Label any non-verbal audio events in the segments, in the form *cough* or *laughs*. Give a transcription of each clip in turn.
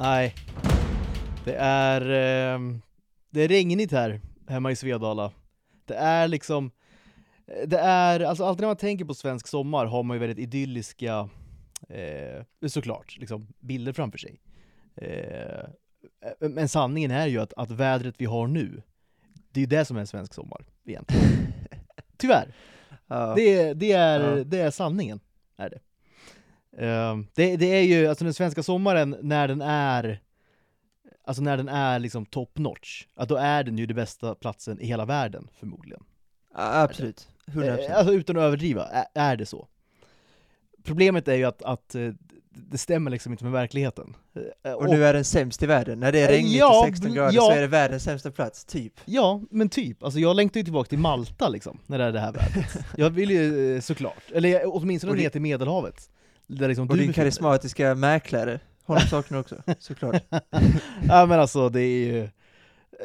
Nej. Det är, eh, det är regnigt här hemma i Svedala. Det är liksom, det är, alltså alltid när man tänker på svensk sommar har man ju väldigt idylliska, eh, såklart, liksom bilder framför sig. Eh, men sanningen är ju att, att vädret vi har nu, det är ju det som är en svensk sommar egentligen. *laughs* Tyvärr. Ja. Det, det, är, Ja. det är sanningen, är det. Ehm, det. Det är ju, alltså den svenska sommaren, när den är Alltså när den är liksom top notch, att då är den ju den bästa platsen i hela världen förmodligen. Absolut. 100%. Eh, Alltså utan att överdriva, är, är det så. Problemet är ju att, att eh, det stämmer liksom inte med verkligheten. Eh, Och nu är den sämst i världen. När det är regnigt ja, och 16 grader ja. så är det världens sämsta plats, typ. Ja, men typ. Alltså jag längtar ju tillbaka till Malta liksom, när det är det här vädret. *laughs* Jag vill ju såklart, eller åtminstone Och ner till Medelhavet. Där liksom Och du din karismatiska mäklare, honom saknar du också, såklart. *laughs* ja men alltså det är ju...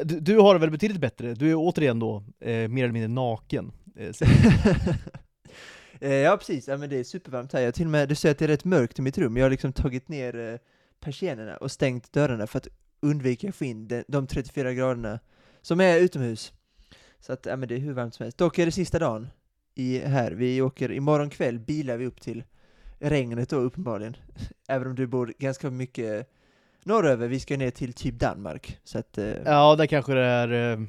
Du, du har det väl betydligt bättre, du är återigen då eh, mer eller mindre naken. Eh, *laughs* Eh, ja precis, ja, men det är supervarmt här. Jag till och med, du ser att det är rätt mörkt i mitt rum. Jag har liksom tagit ner eh, persiennerna och stängt dörrarna för att undvika att få in de, de 34 graderna som är utomhus. Så att, ja men det är hur varmt som helst. Dock är det sista dagen i, här. Vi åker, imorgon kväll bilar vi upp till regnet då uppenbarligen. *laughs* Även om du bor ganska mycket norröver, vi ska ner till typ Danmark. Så att, eh, ja, där kanske det är, eh,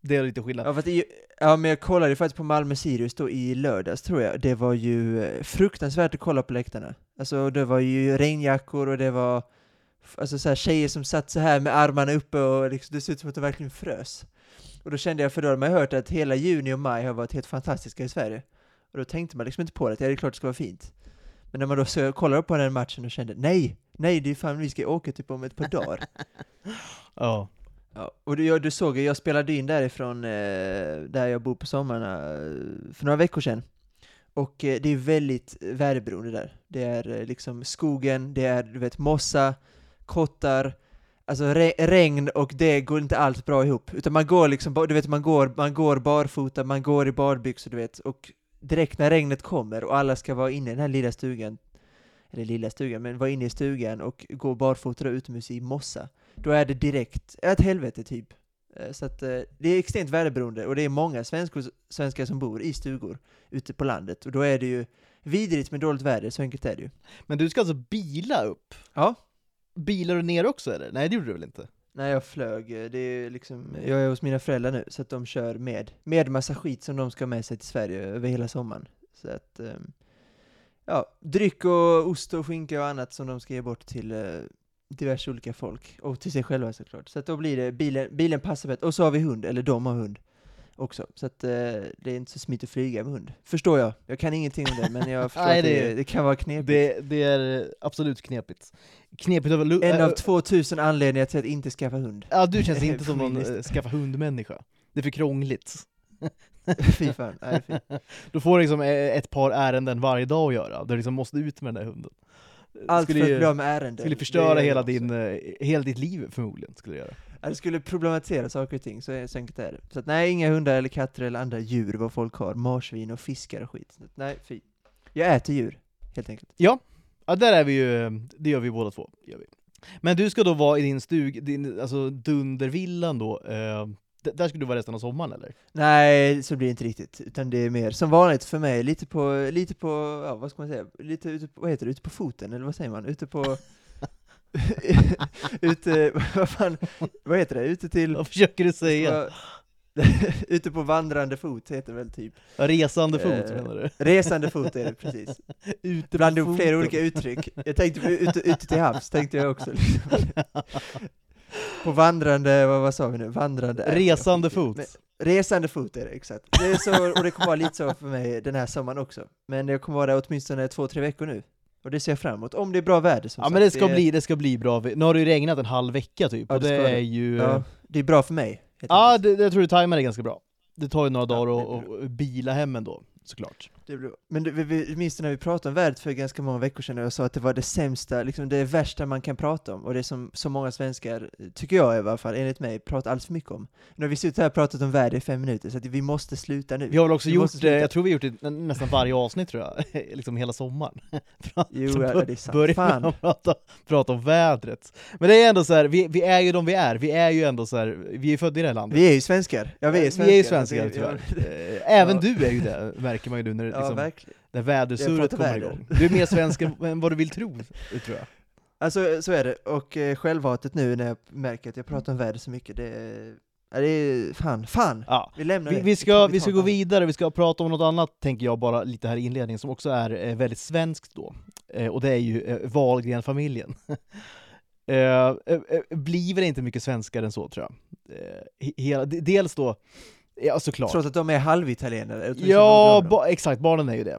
det är lite skillnad. Ja, för det, ja, men jag kollade faktiskt på Malmö-Sirius då i lördags tror jag. Det var ju eh, fruktansvärt att kolla på läktarna. Alltså det var ju regnjackor och det var alltså, så här, tjejer som satt så här med armarna uppe och liksom, det såg ut som att de verkligen frös. Och då kände jag, för då hade man hört att hela juni och maj har varit helt fantastiska i Sverige. Och då tänkte man liksom inte på det, ja, det är klart det ska vara fint. Men när man då så, kollade på den matchen och kände, nej, nej, det är fan, vi ska åka typ om ett par dagar. *laughs* Ja. Ja, och du, jag- du såg jag spelade in därifrån, eh, där jag bor på sommarna, eh, för några veckor sedan. Och eh, det är väldigt väderberoende där. Det är eh, liksom skogen, det är du vet mossa, kottar, alltså re regn och det går inte alls bra ihop. Utan man går liksom, du vet man går, man går barfota, man går i badbyxor du vet, och direkt när regnet kommer och alla ska vara inne i den här lilla stugan, eller lilla stugan, men vara inne i stugan och gå barfota utomhus i mossa, då är det direkt ett helvete typ. Eh, Så att eh, det är extremt väderberoende och det är många svenskor, svenskar som bor i stugor ute på landet och då är det ju vidrigt med dåligt väder, så enkelt är det ju. Men du ska alltså bila upp? Ja. Bilar du ner också eller? Nej det gjorde du väl inte? När jag flög, eh, det är liksom, jag är hos mina föräldrar nu, så att de kör med, med massa skit som de ska ha med sig till Sverige över hela sommaren. Så att, eh, ja, dryck och ost och skinka och annat som de ska ge bort till eh, diverse olika folk, och till sig själva såklart. Så att då blir det, bilen, bilen passar bättre, och så har vi hund, eller de har hund också. Så att eh, det är inte så smidigt att flyga med hund. Förstår jag. Jag kan ingenting om det, men jag *laughs* förstår Nej, att det, det- det kan vara knepigt. Det, det är absolut knepigt. Knepigt lu- En av äh, 2000 anledningar till att inte skaffa hund. Ja, du känns *laughs* inte som någon äh, skaffa hundmänniska. Det är för krångligt. *laughs* Fy fan. Nej, fy. Du får liksom eh, ett par ärenden varje dag att göra, där du liksom måste ut med den där hunden. Allt skulle för att bli av med ärenden. skulle förstöra hela, din, eh, hela ditt liv förmodligen, skulle det göra. Ja, det skulle problematisera saker och ting, så, är- så enkelt är det. Så att, nej, inga hundar eller katter eller andra djur, vad folk har. Marsvin och fiskar och skit. Att, nej, fy. Jag äter djur, helt enkelt. Ja, där är vi ju, det gör vi båda två. Gör vi. Men du ska då vara i din stug, din, alltså Dundervillan då, eh, där ska du vara resten av sommaren eller? Nej, så blir det inte riktigt. Utan det är mer som vanligt för mig, lite på, lite på, ja vad ska man säga, lite ute på, vad heter det, ute på foten, eller vad säger man? Ute på... *laughs* ute, vad fan, vad heter det? Ute till... Vad försöker du säga? *laughs* ute på vandrande fot heter det väl typ. Resande fot Eh, menar du? Resande fot är det precis. *laughs* Ute Bland de flera foten. olika uttryck. Jag tänkte på ute, ute till havs, tänkte jag också. Liksom. På vandrande, vad, vad sa vi nu? Vandrande... Resande fot. Men- Resande fot är det, exakt. Det är så, och det kommer vara lite så för mig den här sommaren också. Men jag kommer vara där åtminstone två, tre veckor nu. Och det ser jag fram emot, om det är bra väder som Ja sagt. men det ska, bli, det ska bli bra, nu har det ju regnat en halv vecka typ, Ja, och det det är det. ju... Ja, det är bra för mig. Ja, det, jag tror du tajmar det ganska bra. Det tar ju några Ja, dagar att bila hem ändå, såklart. Det blir, men du, vi, vi, minns när vi pratade om vädret för ganska många veckor sedan och jag sa att det var det sämsta, liksom det värsta man kan prata om och det som så många svenskar, tycker jag i alla fall, enligt mig, pratar alldeles för mycket om. Nu har vi suttit här och pratat om väder i fem minuter så att vi måste sluta nu. Vi har väl också Vi gjort sluta. jag tror vi har gjort det nä- nästan varje avsnitt tror jag, *laughs* liksom hela sommaren. *laughs* Jo, ja, det är sant. Börja Fan. prata, prata om vädret. Men det är ändå så här, vi, vi är ju de vi är, vi är ju ändå så här, vi är födda i det här landet. Vi är ju svenskar. Ja, vi är svenskar. Vi är ju svenskar tyvärr. Eh, Även Ja. du är ju det, märker man ju nu när, Ja, liksom, verkligen. när vädersurret kommer väder. igång. Du är mer svensk *laughs* än vad du vill tro, tror jag. Alltså, så är det. Och eh, självhatet nu när jag märker att jag pratar om väder så mycket, det är... Ja, det är fan, fan! Ja. Vi lämnar Vi, det. vi, ska, vi tar ska gå vidare, vi ska prata om något annat, tänker jag bara lite här i inledningen, som också är eh, väldigt svenskt då. Eh, och det är ju eh, Wahlgren-familjen. *laughs* eh, eh, eh, blir väl inte mycket svenskare än så, tror jag. Eh, he- hela, dels då, ja såklart. Trots att de är halvitalienare? åtminstone Ja, ba, exakt, barnen är ju det.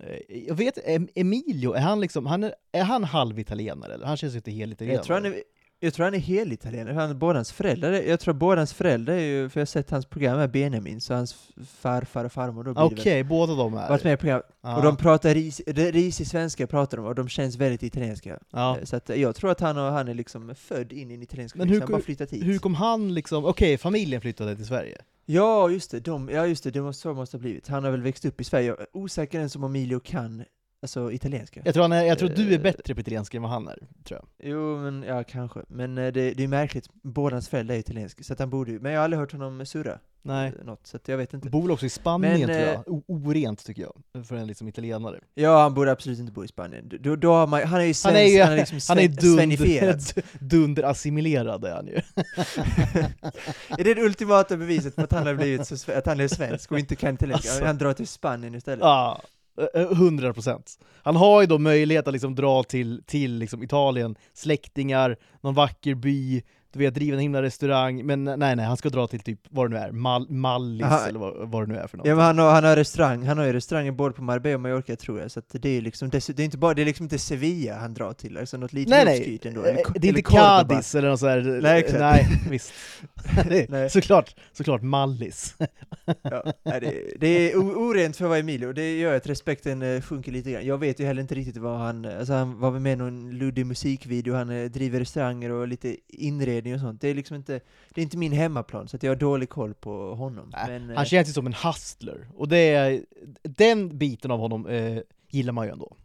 Eh, Jag vet, Em- Emilio, är han liksom, han är, är han halvitalienare eller? Han känns ju inte helitalienare. Jag tror han är, jag tror han är helitalienare, han båda hans föräldrar, jag tror båda hans föräldrar är ju, för jag har sett hans program med Benjamin, så hans farfar och farmor då blir Okej, väl. båda de är... Varit med i program, Ja. och de pratar ris, risig svenska pratar de, och de känns väldigt italienska. ja. Eh, Så att eh, jag tror att han, och, han är liksom född in i en italiensk familj, han bara flyttat hit. Hur kom han liksom, okej, familjen flyttade till Sverige? Ja, just det, de, ja just det, det var så måste ha blivit. Han har väl växt upp i Sverige, jag är osäker ens som om Emilio kan, alltså italienska. Jag tror, han är, jag tror du är Eh. bättre på italienska än vad han är, tror jag. Jo, men ja, kanske. Men eh, det, det är märkligt, båda hans föräldrar är italienska, så att han borde ju, men jag har aldrig hört honom surra Nej. eh, något, så att jag vet inte. Bor också i Spanien Men, tror jag. O- orent tycker jag, för en liksom italienare. Ja, han borde absolut inte bo i Spanien. Då, då har man, han är ju svensk, Han är ju han är liksom han är dunder, dunderassimilerad *laughs* är han ju. *laughs* är det det ultimata beviset på att han har blivit så, att han är svensk och inte kan italienska? Alltså. Han drar till Spanien istället. Ja, Eh, eh, hundra procent. Han har ju då möjlighet att liksom dra till, till liksom Italien, släktingar, någon vacker by, du vet, driva en himla restaurang, men nej nej, han ska dra till typ, vad det nu är, Mal Mallis Aha. eller vad, vad det nu är för något. Ja men han har, han har restaurang, han har ju restauranger både på Marbella och Mallorca tror jag, så att det är liksom, det, är inte bara, det är liksom inte Sevilla han drar till, alltså något lite nej nej, ändå. eh, eller- det är inte. Cadiz eller något sånt där, Nej, exakt. nej visst. *laughs* Nej. såklart, såklart Mallis. *laughs* Ja, nej, det, det är orent för att vara Emilio, det gör att respekten eh, sjunker lite grann. Jag vet ju heller inte riktigt vad han, alltså han var med i någon luddig musikvideo, han eh, driver restauranger och lite inredning och sånt. Det är liksom inte, det är inte min hemmaplan, så jag har dålig koll på honom. Nej, Men, eh, Han känns ju som en hustler, och det är, den biten av honom eh, gillar man ju ändå.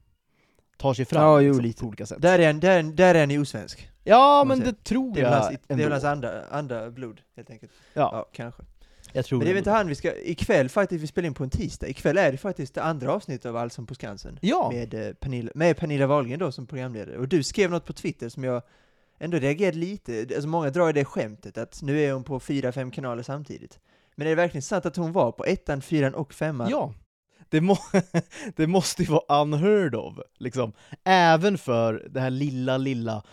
Tar sig fram Ja, jo, liksom, lite. på olika sätt. där, är han, där, där är han ju osvensk. Ja, men det tror Det jag hans, det är väl ändå. hans andra, andra blod, helt enkelt. Ja, Ja, kanske. jag tror Men det är väl ändå inte han vi ska, ikväll faktiskt, vi spelar in på en tisdag, ikväll är det faktiskt det andra avsnittet av Allsång på Skansen. Ja, Med, eh, Pernilla, med Pernilla Wahlgren då som programledare. Och du skrev något på Twitter som jag ändå reagerade lite, alltså många drar det skämtet att nu är hon på fyra, fem kanaler samtidigt. Men är det verkligen sant att hon var på ettan, fyran och femman? ja. Det, må, *laughs* det måste ju vara unheard of, liksom. Även för det här lilla, lilla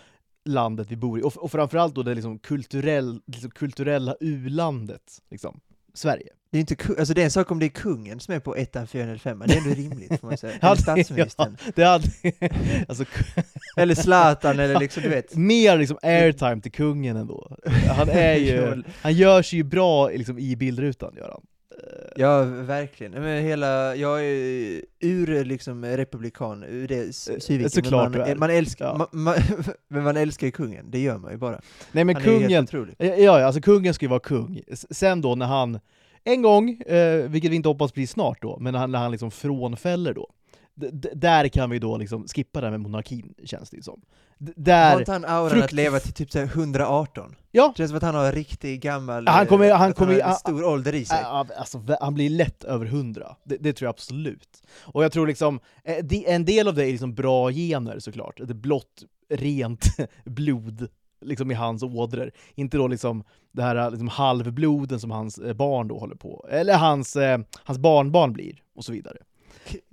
landet vi bor i, och, och framförallt då det liksom kulturell, liksom kulturella u-landet, liksom. Sverige. Det är inte alltså det är en sak om det är kungen som är på ettan, fyran eller femman, det är ändå rimligt får man säga. *laughs* Ja, Eller statsministern. Det hade, *laughs* alltså, *laughs* Eller Zlatan, eller liksom du vet. mer liksom airtime till kungen ändå. Han är ju, han gör sig ju bra liksom, i bildrutan, gör han. Eh, Ja, verkligen. Men hela, jag är ur liksom republikan, ur det Eh, synvinkeln. såklart men man, man älskar, Ja. man, man, *laughs* men man älskar ju kungen, det gör man ju bara. Nej men Han kungen. Ja, ja, alltså kungen ska ju vara kung. Sen då när han, en gång, eh, vilket vi inte hoppas blir snart då, men när han, när han liksom frånfäller då, d- där kan vi då liksom skippa det här med monarkin, känns det ju som. D- Har där, inte han auran frukt- att leva till typ så här 118? ja, Det känns som att han har en riktig gammal, Ja, han kommer- eh, han kommer- har ah, en stor ålder i sig. alltså, han blir lätt över hundra. Det, det tror jag absolut. Och jag tror liksom, eh, en del av det är liksom bra gener såklart, det blått, rent *laughs* blod liksom i hans ådror. Inte då liksom det här liksom halvbloden som hans eh, barn då håller på, eller hans, eh, hans barnbarn blir, och så vidare.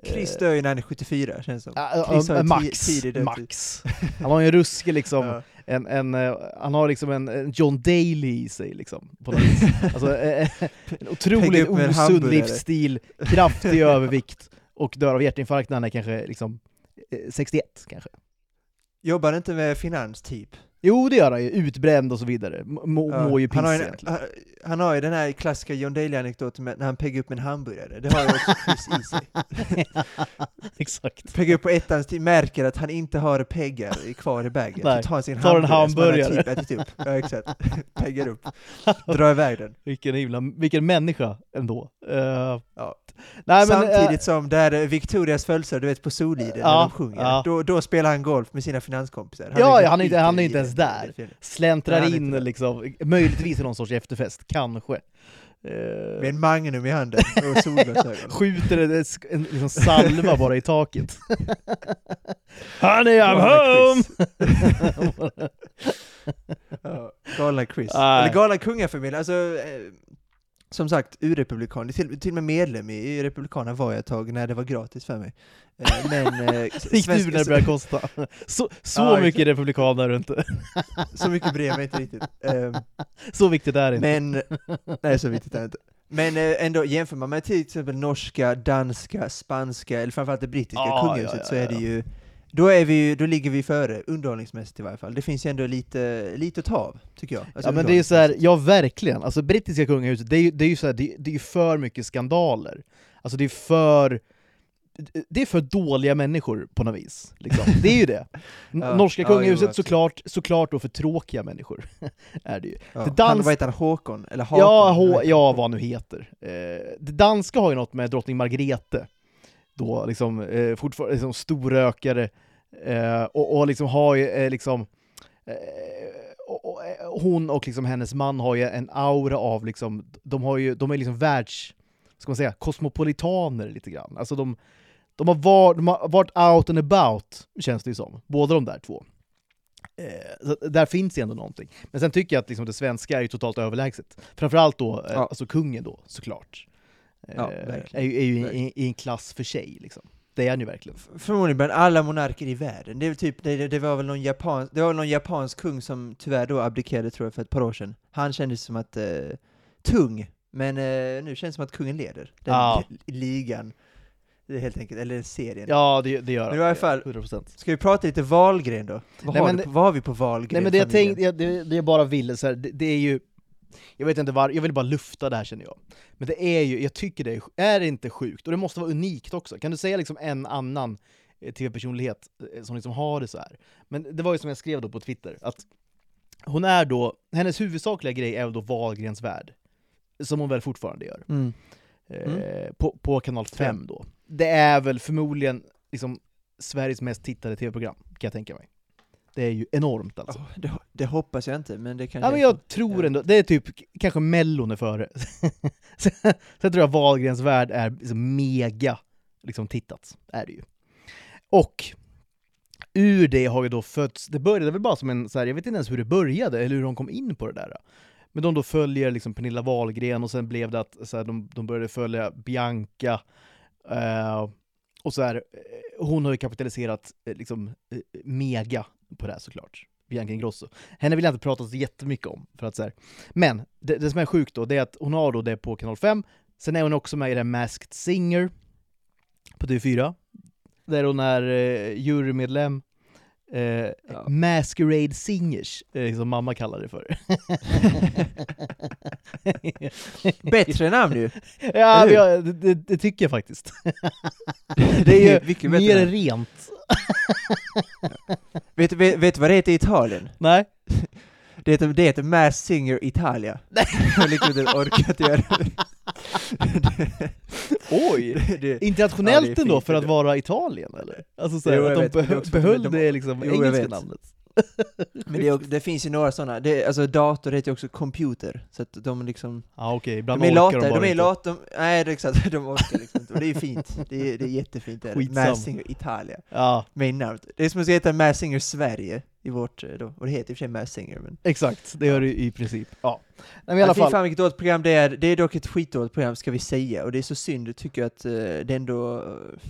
Chris dör ju när han är 74, känns det som. Max, max. Han har ju en ruskig liksom, *laughs* Ja. en, en, eh, han har liksom en, en John Daly i sig liksom, på något vis. Alltså, eh, en otroligt upp med en osund hamburgare. livsstil, kraftig övervikt och dör av hjärtinfarkt när han är kanske liksom eh, 61 kanske. Jobbar inte med finans, typ. Jo det gör han ju, utbränd och så vidare. M- Må, Ja, mår ju piss han, har ju, egentligen. han, han har ju den här klassiska John Daly-anekdoten när han peggar upp en hamburgare, det har ju också *laughs* Chris i sig. *laughs* Exakt. Peggar upp på ettans tid, märker att han inte har peggar i- kvar i bagen, så tar han sin tar en hamburgare, som han har typ ätit upp, ja exakt, *laughs* peggar upp, drar iväg den. Vilken himla, vilken människa ändå. Eh, Ja. Nej, men, eh, Samtidigt som där eh, Victorias födelsedag, du vet på Soliden, när Ja, de sjunger, ja. då, då spelar han golf med sina finanskompisar. Ja, liksom han är inte- han är inte ens där. släntrar Nej, han är in liksom, möjligtvis i någon sorts efterfest, kanske. Eh, Med en Magnum i handen och solglasögon. skjuter en, en, liksom salva bara i taket. Honey I'm home! Galna Chris. Eller galna kungafamiljen, alltså eh, som sagt, urrepublikan, till, till och med medlem i, Republikanerna var jag ett tag när det var gratis för mig. Eh, men eh, *laughs* Gick du när det började kosta? *laughs* Så, så Ja, mycket republikaner är du inte. *laughs* så mycket bryr jag mig inte riktigt. Eh, Så viktigt är det inte. men, nej så viktigt är det inte. Men eh, ändå, jämför man med till exempel norska, danska, spanska, eller framförallt det brittiska Ja, kungahuset ja, ja, så är det ju då, är vi, då ligger vi före, underhållningsmässigt i varje fall. Det finns ju ändå lite, lite att ta av, tycker jag. Alltså ja men det är ju så här, underhållningsmässigt. ja verkligen, alltså brittiska kungahuset, det är ju, det är ju så här, det, det är för mycket skandaler. Alltså det är för det är för dåliga människor på något vis. Liksom. Det är ju det. *laughs* Ja, Norska ja, jo, kungahuset absolut. såklart, såklart då för tråkiga människor. *laughs* är det ju. Ja, det dans- han, vad heter han, Håkon? Eller Hakon? Ja, Jag H- vet inte. ja, vad nu heter. Eh, det danska har ju något med drottning Margrethe, då liksom, eh, fortfarande liksom storrökare, eh, och, och liksom har ju eh, liksom eh, och, och, eh, hon och liksom hennes man har ju en aura av liksom, de har ju, de är liksom världs, ska man säga, kosmopolitaner lite grann. Alltså de, de, har var, de har varit out and about, känns det ju som. Båda de där två. Eh, där finns ju ändå någonting. Men sen tycker jag att liksom det svenska är ju totalt överlägset. Framförallt då, eh, Ja. alltså kungen då, såklart. Eh, Ja, är verkligen. ju, är ju i, i en klass för sig, liksom. Det är han ju verkligen. Förmodligen bland alla monarker i världen. Det, är typ, det, det, var väl någon japan, det var väl någon japansk kung som tyvärr då abdikerade tror jag för ett par år sedan. Han kändes som att, eh, tung, men eh, nu känns det som att kungen leder den Ja. li- ligan. Det är helt enkelt, eller serien. Ja, det, det gör Men i varje fall- 100%. Ska vi prata lite Wahlgren då? Vad, Nej, har, men det- på, vad har vi på Wahlgren? Nej men det jag tänkte, det, det jag bara ville så här, det, det är ju jag vet inte var, jag vill bara lufta det här känner jag. Men det är ju, jag tycker det är, är det inte sjukt? Och det måste vara unikt också. Kan du säga liksom en annan eh, tv-personlighet eh, som liksom har det så här? Men det var ju som jag skrev då på Twitter, att hon är då, hennes huvudsakliga grej är då Wahlgrens värld. Som hon väl fortfarande gör. Mm. Eh, på, på kanal 5 då. Det är väl förmodligen liksom Sveriges mest tittade tv-program, kan jag tänka mig. Det är ju enormt alltså. Åh, det, det hoppas jag inte, men det kanske Ja men jag tror ändå, det är typ kanske mellon är före. *laughs* Sen tror jag Wahlgrens värld är liksom mega liksom tittat, är det ju. Och ur det har ju då fötts, det började väl bara som en, så här, jag vet inte ens hur det började, eller hur de kom in på det där. Men de då följer liksom Pernilla Wahlgren och sen blev det att så här, de, de började följa Bianca, eh, och så här, eh, hon har ju kapitaliserat eh, liksom mega på det här såklart. Bianca Ingrosso. Henne vill jag inte prata så jättemycket om. För att, så här. Men det, det som är sjukt då, det är att hon har då det på kanal 5, sen är hon också med i den Masked Singer på TV4, där hon är eh, jurymedlem. Eh, Ja. Masquerade Singers, eh, som mamma kallar det för. *laughs* Bättre namn ju! ja, Eller hur? ja det, det, tycker jag faktiskt. *laughs* det är ju mer namn. rent. *laughs* Vet, vet, vet du vad det heter i Italien? Nej? *laughs* Det heter, det heter Mass Singer Italia. *laughs* Jag har liksom inte orkat göra det. Oj! det. Internationellt Ja, ändå för att vara Italien eller? Alltså så här, Jo, jag att de vet, behöll de- det liksom Jo, engelska namnet. *laughs* Men det, är, det finns ju några sådana, det, alltså dator heter ju också computer, så att de liksom Ja okej, ibland De är lata, de de är lata, de, nej exakt, *laughs* de orkar liksom inte, och det är ju fint, det är, det är jättefint det är det. Skitsam. Mass Singer Italia, Ja, main namnet. Det är som att heta Mass Singer Sverige i vårt, eh, då, och det heter i och för sig Mass Singer men exakt. Det gör det i princip. Ja. Nej, men i alla fall. fan vilket dåligt program det är, det är dock ett skitdåligt program ska vi säga, och det är så synd, tycker jag att uh, det ändå eh,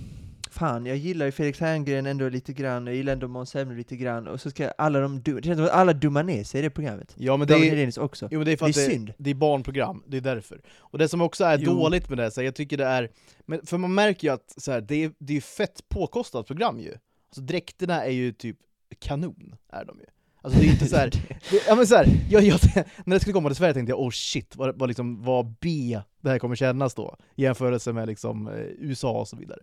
Fan, jag gillar ju Felix Herngren ändå lite grann, jag gillar ändå Måns lite grann, och så ska alla de, det känns som att alla dummar ner sig i det programmet. Ja men det David är, också. jo, men det är för Det att är det, synd. det är barnprogram, det är därför. Och det som också är Jo. dåligt med det, så här, jag tycker det är, men, för man märker ju att så här, det, är, det är fett påkostat program ju. Alltså dräkterna är ju typ kanon, är de ju. Alltså det är inte så här, *laughs* det, ja men så här, jag, jag, *laughs* när det skulle komma till Sverige tänkte jag oh shit, vad, vad, liksom, vad B det här kommer kännas då, i jämförelse med liksom, eh, USA och så vidare.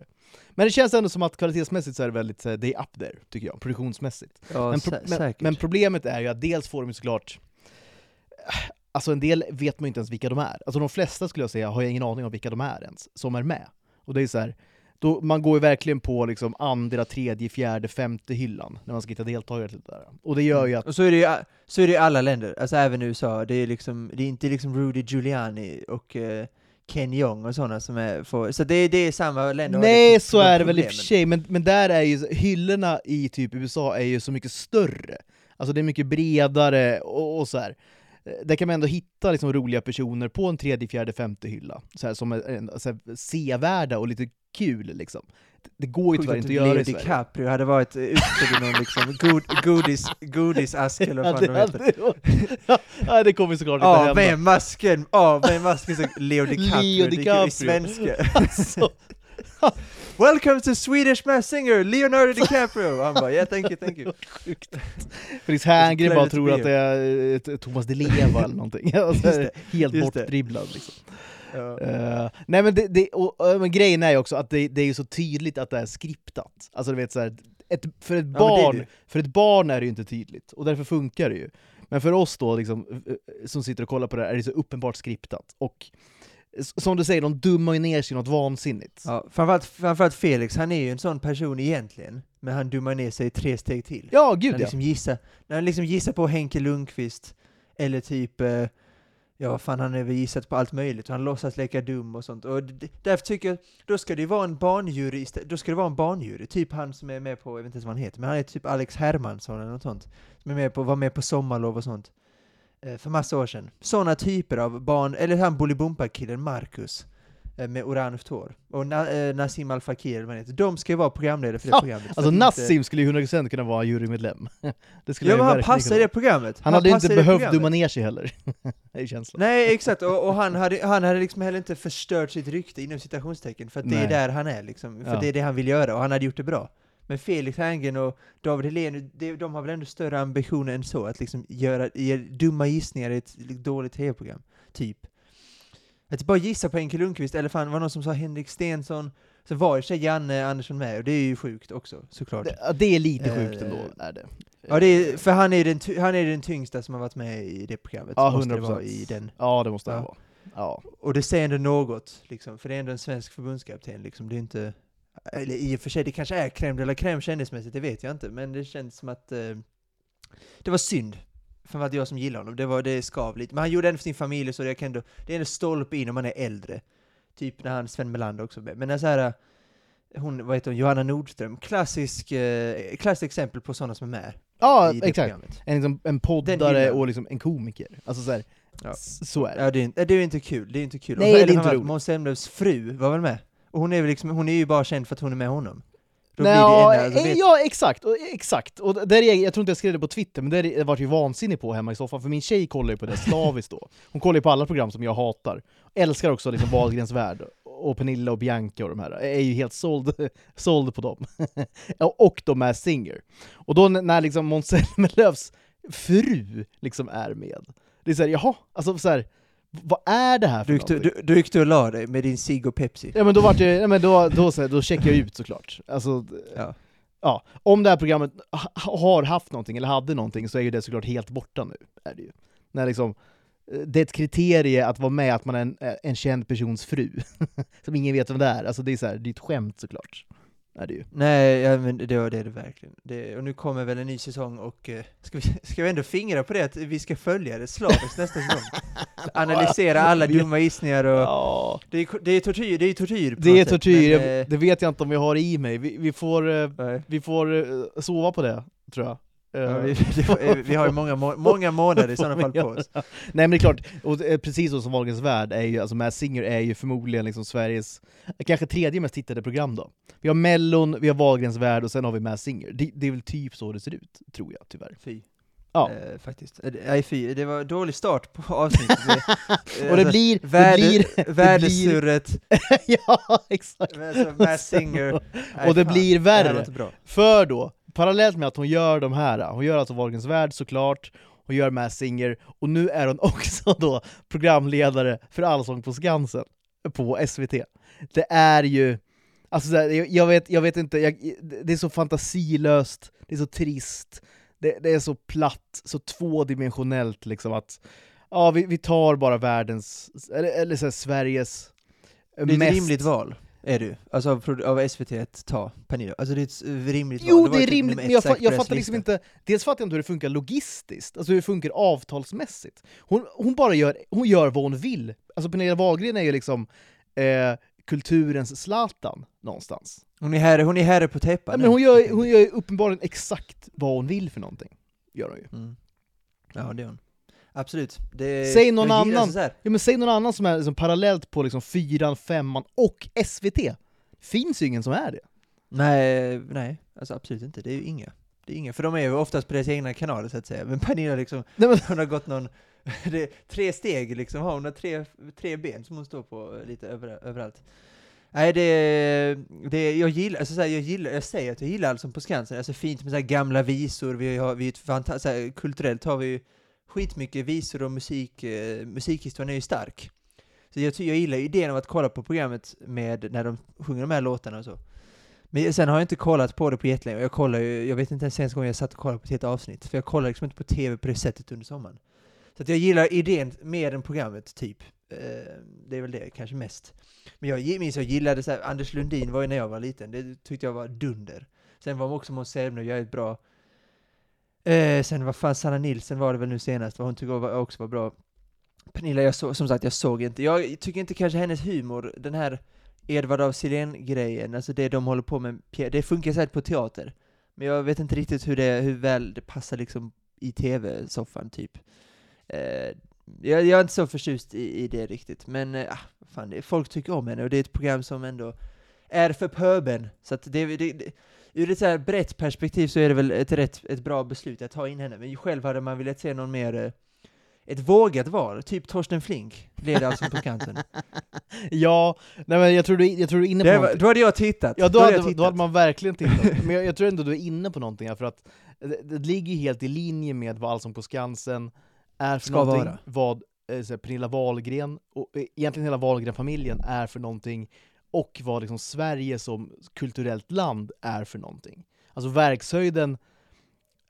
Men det känns ändå som att kvalitetsmässigt så är det väldigt, eh, det är up there, tycker jag, produktionsmässigt. Ja, Men, pro- men, men problemet är ju att dels får de ju såklart Alltså en del vet man ju inte ens vilka de är. Alltså de flesta skulle jag säga har jag ingen aning om vilka de är ens, som är med. Och det är så här, då, man går ju verkligen på liksom andra, tredje, fjärde, femte hyllan när man ska hitta deltagare till det där. Och det gör ju att, Och så är det ju så är det i alla länder, alltså även USA. Det är, liksom, det är inte liksom Rudy Giuliani och eh, Ken Jeong och sådana som är får, Så det, det är samma länder nej det- så är det väl i och för sig, men, men där är ju hyllorna i typ USA är ju så mycket större. Alltså det är mycket bredare och, och så här. Eh, Där kan man ändå hitta liksom roliga personer på en tredje, fjärde, femte hylla, så här, som är så här, sevärda och lite kul liksom. Det- Det går ju Sjukt tyvärr inte att göra Leo i Sverige. DiCaprio hade varit utklädd i någon liksom god, godis, godisask eller vad fan de heter. ja, ja, det kommer såklart inte Ja, hända. är masken? Ja, vad är masken? Så Leo DiCaprio, Leo det DiCaprio. i svenska. *laughs* Alltså, *laughs* Welcome to Swedish Mass Singer, Leonardo DiCaprio! Han bara, yeah thank you, thank you. *laughs* sjukt. Felix Herngren bara tror att det är eh, Thomas Di Leva eller någonting. *laughs* Alltså, helt bortdribblad liksom. Ja. Eh, nej men, det, det, och, och, men grejen är ju också att det, det är ju så tydligt att det är skriptat. Alltså du vet så här, ett, för, ett barn, det. för ett barn är det ju inte tydligt, och därför funkar det ju. Men för oss då, liksom, eh, som sitter och kollar på det här, är det så uppenbart skriptat. Och som du säger, de dummar ju ner sig något vansinnigt. Ja, framförallt, framförallt Felix, han är ju en sån person egentligen, men han dummar ner sig tre steg till. Ja, När gud han ja. liksom gissar, när han liksom gissar på Henke Lundqvist, eller typ, eh, ja fan han har väl gissat på allt möjligt, och han låtsas leka dum och sånt. Och därför tycker jag, då ska det ju vara en barnjury, då ska det vara en barnjury, typ han som är med på, jag vet inte ens vad han heter, men han är typ Alex Hermansson eller något sånt, som är med på, var med på Sommarlov och sånt. Eh, För massa år sedan. Sådana typer av barn, eller han Bolibompa-killen Marcus, eh, med orange hår. Och Na, eh, Nassim Al Fakir, eller vad han heter. De ska ju vara programledare för det Ja, programmet. Alltså att inte- Nassim skulle ju 100% kunna vara jurymedlem. *laughs* Det skulle Ja men han passar i det programmet. Han hade ju inte behövt dumma ner sig heller. *laughs* det är känslan. Nej *laughs* exakt, och, och han, hade, han hade liksom heller inte förstört sitt rykte inom citationstecken, för att det är Nej. där han är liksom, för Ja. det är det han vill göra, och han hade gjort det bra. Men Felix Herngren och David Helén, de, de har väl ändå större ambitioner än så, att liksom göra, ge dumma gissningar i ett dåligt tv-program, typ. Att bara gissa på Henke Lundqvist, eller fan, var det någon som sa Henrik Stensson, så var i sig Janne Andersson med, och det är ju sjukt också, såklart. Det, ja, det är lite sjukt Eh, ändå, är det. Ja, det är, för han är, den, han är den tyngsta som har varit med i det programmet. Ja, måste det 100%. vara I den. Ja, det måste Ja. det vara. Ja. Och det säger ändå något, liksom, för det är ändå en svensk förbundskapten. Liksom. Det är inte, eller i och för sig, det kanske är crème de la crème kändismässigt, det vet jag inte, men det känns som att eh, det var synd. För att jag som gillar honom, det, var, det skav lite. Men han gjorde det för sin familj, så det, kan ändå, det är ändå stolpe in om man är äldre. Typ när han, Sven Melander också. Men så här, hon, vad heter hon, Johanna Nordström, klassisk, eh, klassiskt exempel på sådana som är med Ja, exakt. programmet. En, liksom, en poddare och liksom en komiker. Alltså så, här, Ja. så är det. Ja, det är, inte- det är inte kul. Det är inte kul. Nej, det är inte roligt. Måns Zelmerlöws fru var väl med? Och hon är, väl liksom, hon är ju bara känd för att hon är med honom. Då Nej, det ja, alltså, eh, ja, exakt. Exakt. Och där är, jag tror inte jag skrev det på Twitter, men det var ju vansinnig på hemma i soffan, för min tjej kollar ju på det slaviskt då. Hon kollar ju på alla program som jag hatar. Älskar också liksom Wahlgrens värld, och Pernilla och Bianca och de här. är ju helt såld, *laughs* såld på dem. *laughs* och de är Singer. Och då när liksom Måns Zelmerlöws fru liksom är med, det är såhär, jaha, alltså så här, vad är det här för du, gick någonting? du, du gick du och la dig med din cigg och Pepsi. Ja men då vart det, ja, men då, då, här, då checkar jag ut såklart. Alltså, Ja. ja, om det här programmet ha- har haft någonting, eller hade någonting, så är ju det såklart helt borta nu. Är det, ju. När liksom, eh, det är ett kriterie att vara med att man är en, eh, en känd persons fru, *laughs* som ingen vet vem det är. Alltså det är, så här, det är ett skämt såklart. Är det ju. Nej, ja, men det, det är det verkligen. Det, och nu kommer väl en ny säsong och eh, ska, vi, *laughs* ska vi ändå fingra på det att vi ska följa det slaviskt nästa säsong? *laughs* Analysera alla dumma gissningar och... Ja, Det är, det är tortyr, det är tortyr på det är sätt, tortyr, men, Jag- eh, det vet jag inte om vi har i mig. Vi, vi får, eh, vi får eh, sova på det, tror jag. Ja, Eh, vi, det, vi har ju många, må- många månader i sådana fall *laughs* på oss. Nej men det är klart, och det är precis så som Wahlgrens värld är ju, alltså Mass Singer är ju förmodligen liksom Sveriges, kanske tredje mest tittade program då. Vi har Mellon, vi har Wahlgrens värld och sen har vi Mass Singer. Det, det är väl typ så det ser ut, tror jag tyvärr. Fy. Ja. Eh, faktiskt. Eh, Nej fy, det var dålig start på avsnittet. *laughs* Det, och det blir, det värde, blir, Värdesurret, *laughs* ja exakt. alltså Mass Singer. Nej, och det fan, blir Det värre. bra. För då, parallellt med att hon gör de här, hon gör alltså Wahlgrens värld såklart, hon gör Masked Singer, och nu är hon *laughs* också då programledare för Allsång på Skansen på SVT. Det är ju, alltså jag, vet, jag vet inte, jag, det är så fantasilöst, det är så trist, det, det är så platt, så tvådimensionellt liksom att ja, vi, vi tar bara världens, eller, eller så här, Sveriges Det är ett mest... rimligt val, är det ju. Alltså av, av SVT att ta Pernilla. Alltså det är ett rimligt. Jo, det ju är typ rimligt, men jag, fa jag fattar liksom inte, dels fattar jag inte hur det funkar logistiskt, alltså hur det funkar avtalsmässigt. Hon, hon bara gör, hon gör vad hon vill. Alltså Pernilla Wahlgren är ju liksom eh, kulturens Zlatan någonstans. Hon är herre, hon är herre på täppan men hon gör, hon gör ju uppenbarligen exakt vad hon vill för någonting. Gör hon ju. Mm. Ja, det är hon. Absolut. Det, Säg någon annan. Ja, men säg någon annan som är liksom parallellt på liksom fyran, femman och SVT. Finns ju ingen som är det. Nej, nej, alltså absolut inte. Det är ju inga. Det är inga, för de är ju oftast på deras egna kanaler så att säga. Men Pernilla liksom, Nej, men, hon har gått någon, *laughs* tre steg liksom, hon har tre, tre ben som hon står på lite över, överallt. Nej, det, det jag gillar, alltså så här, jag gillar, jag säger att jag gillar Allsång på Skansen, alltså fint med så gamla visor, vi har, vi är ett fanta- så här, kulturellt har vi ju skitmycket visor och musik, eh, musikhistorien är ju stark. Så jag, jag gillar ju idén av att kolla på programmet med, när de sjunger de här låtarna och så. Men sen har jag inte kollat på det på jättelänge, och jag kollar ju, jag vet inte ens senaste gången jag satt och kollade på ett helt avsnitt, för jag kollar liksom inte på TV på det sättet under sommaren. Så att jag gillar idén mer än programmet, typ. Eh, det är väl det, kanske mest. Men jag minns jag gillade så här, Anders Lundin var ju när jag var liten, det tyckte jag var dunder. Sen var också Måns Zelmerlöw jag är ett bra. Eh, sen vad fan, Sanna Nilsen var det väl nu senast, vad hon tyckte var- också var bra. Pernilla, jag så, som sagt, jag såg inte. Jag tycker inte kanske hennes humor, den här Edvard af Sillén-grejen, alltså det de håller på med, det funkar säkert på teater. Men jag vet inte riktigt hur, det, hur väl det passar liksom i tv-soffan, typ. Eh, jag, jag är inte så förtjust i, i det riktigt, men eh, ah, fan, det, folk tycker om henne och det är ett program som ändå är för pöben. Så att det, det, det, ur ett så här brett perspektiv så är det väl ett, rätt, ett bra beslut att ta in henne, men själv hade man velat se någon mer eh, ett vågat val, typ Torsten Flink, leder alltså på Skansen. *laughs* ja, nej men jag tror du, jag tror du är inne på Det någonting. då hade jag tittat. Ja, då, hade hade, jag då tittat. hade man verkligen tittat. Men jag, jag tror ändå du är inne på någonting här, för att det, det ligger ju helt i linje med vad Allsång på Skansen är för Ska någonting, vara. vad eh, Pernilla Wahlgren, och eh, egentligen hela Wahlgren-familjen är för någonting, och vad liksom Sverige som kulturellt land är för någonting. Alltså verkshöjden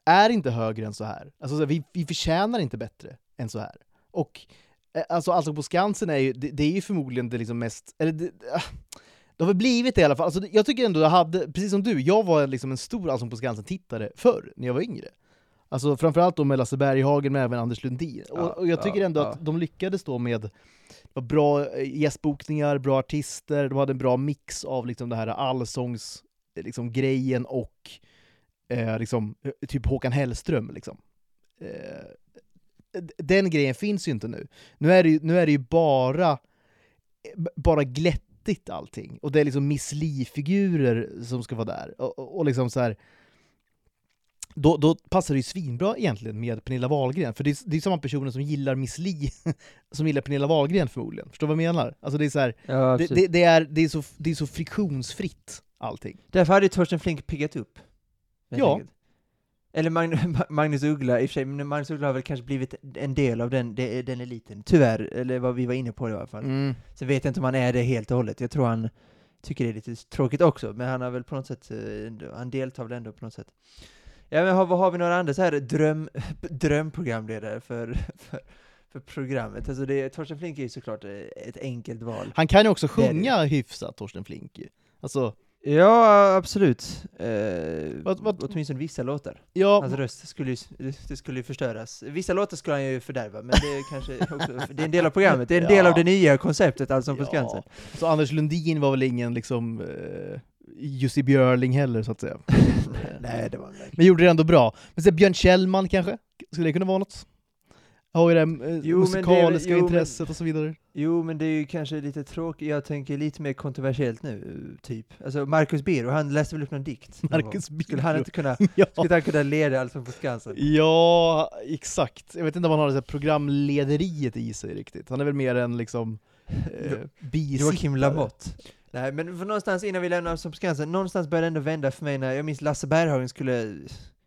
är inte högre än så här. Alltså, vi, vi förtjänar inte bättre än så här. Och eh, alltså Allsång på Skansen är ju, det, det är ju förmodligen det liksom mest, eller det, ah, det har väl blivit det i alla fall. Alltså, jag tycker ändå jag hade, precis som du, jag var liksom en stor Allsång på Skansen-tittare förr, när jag var yngre. Alltså framförallt då med Lasse Berghagen, men även Anders Lundin. Ja, och, och jag tycker ja, ändå ja. att de lyckades då med bra eh, gästbokningar, bra artister, de hade en bra mix av liksom det här allsångs eh, liksom, grejen och eh, liksom, eh, typ Håkan Hellström. Liksom. Eh, den grejen finns ju inte nu. Nu är det ju, nu är det ju bara, bara glättigt allting. Och det är liksom Miss Li-figurer som ska vara där. Och, och, och liksom så här. Då, då passar det ju svinbra egentligen med Pernilla Wahlgren, för det är, det är samma personer som gillar Miss Li *laughs* som gillar Pernilla Wahlgren förmodligen. Förstår du vad jag menar? Alltså det är så här, Ja, det, det, det, är, det, är så, det är så friktionsfritt allting. Därför hade Torsten Flink piggat upp. Ja. enkelt. Eller Mag- *laughs* Magnus Uggla, i och för sig, men Magnus Uggla har väl kanske blivit en del av den, de- den eliten. Tyvärr, eller vad vi var inne på i alla fall. Mm. Sen vet jag inte om han är det helt och hållet. Jag tror han tycker det är lite tråkigt också, men han har väl på något sätt, eh, han deltar väl ändå på något sätt. Ja men har, har vi några andra så här dröm, *laughs* drömprogramledare för, *laughs* för, för programmet? Alltså det, Torsten Flink är ju såklart eh, ett enkelt val. Han kan ju också Det är det. sjunga hyfsat, Torsten Flink. Alltså, Ja, absolut. Eh, Vad- vad- åtminstone vissa låtar. ja, Hans röst skulle ju, det skulle ju förstöras. Vissa låtar skulle han ju fördärva, men det är kanske också, det är en del av programmet. Det är en del *laughs* Ja. av det nya konceptet, alltså på Skansen. Så Anders Lundin var väl ingen liksom eh, Jussi Björling heller så att säga. Nej, det var verkligen. Men gjorde det ändå bra. Men så Björn Kjellman kanske? Skulle det kunna vara något? Har ju det eh, Jo, men det är musikaliska jo, men- intresset och så vidare. Jo, men det är ju kanske lite tråkigt, jag tänker lite mer kontroversiellt nu, typ. Alltså Marcus Biro, han läste väl upp någon dikt? *laughs* Marcus gång. Skulle han Biro. inte kunna, *laughs* Ja. skulle han kunna leda Allsång på Skansen? ja, exakt. Jag vet inte om han har det här programlederiet i sig riktigt. Han är väl mer en liksom *laughs* eh. Joakim Lamotte. Nej, men för någonstans innan vi lämnar som Skansen, någonstans började det ändå vända för mig när jag minns Lasse Berghagen skulle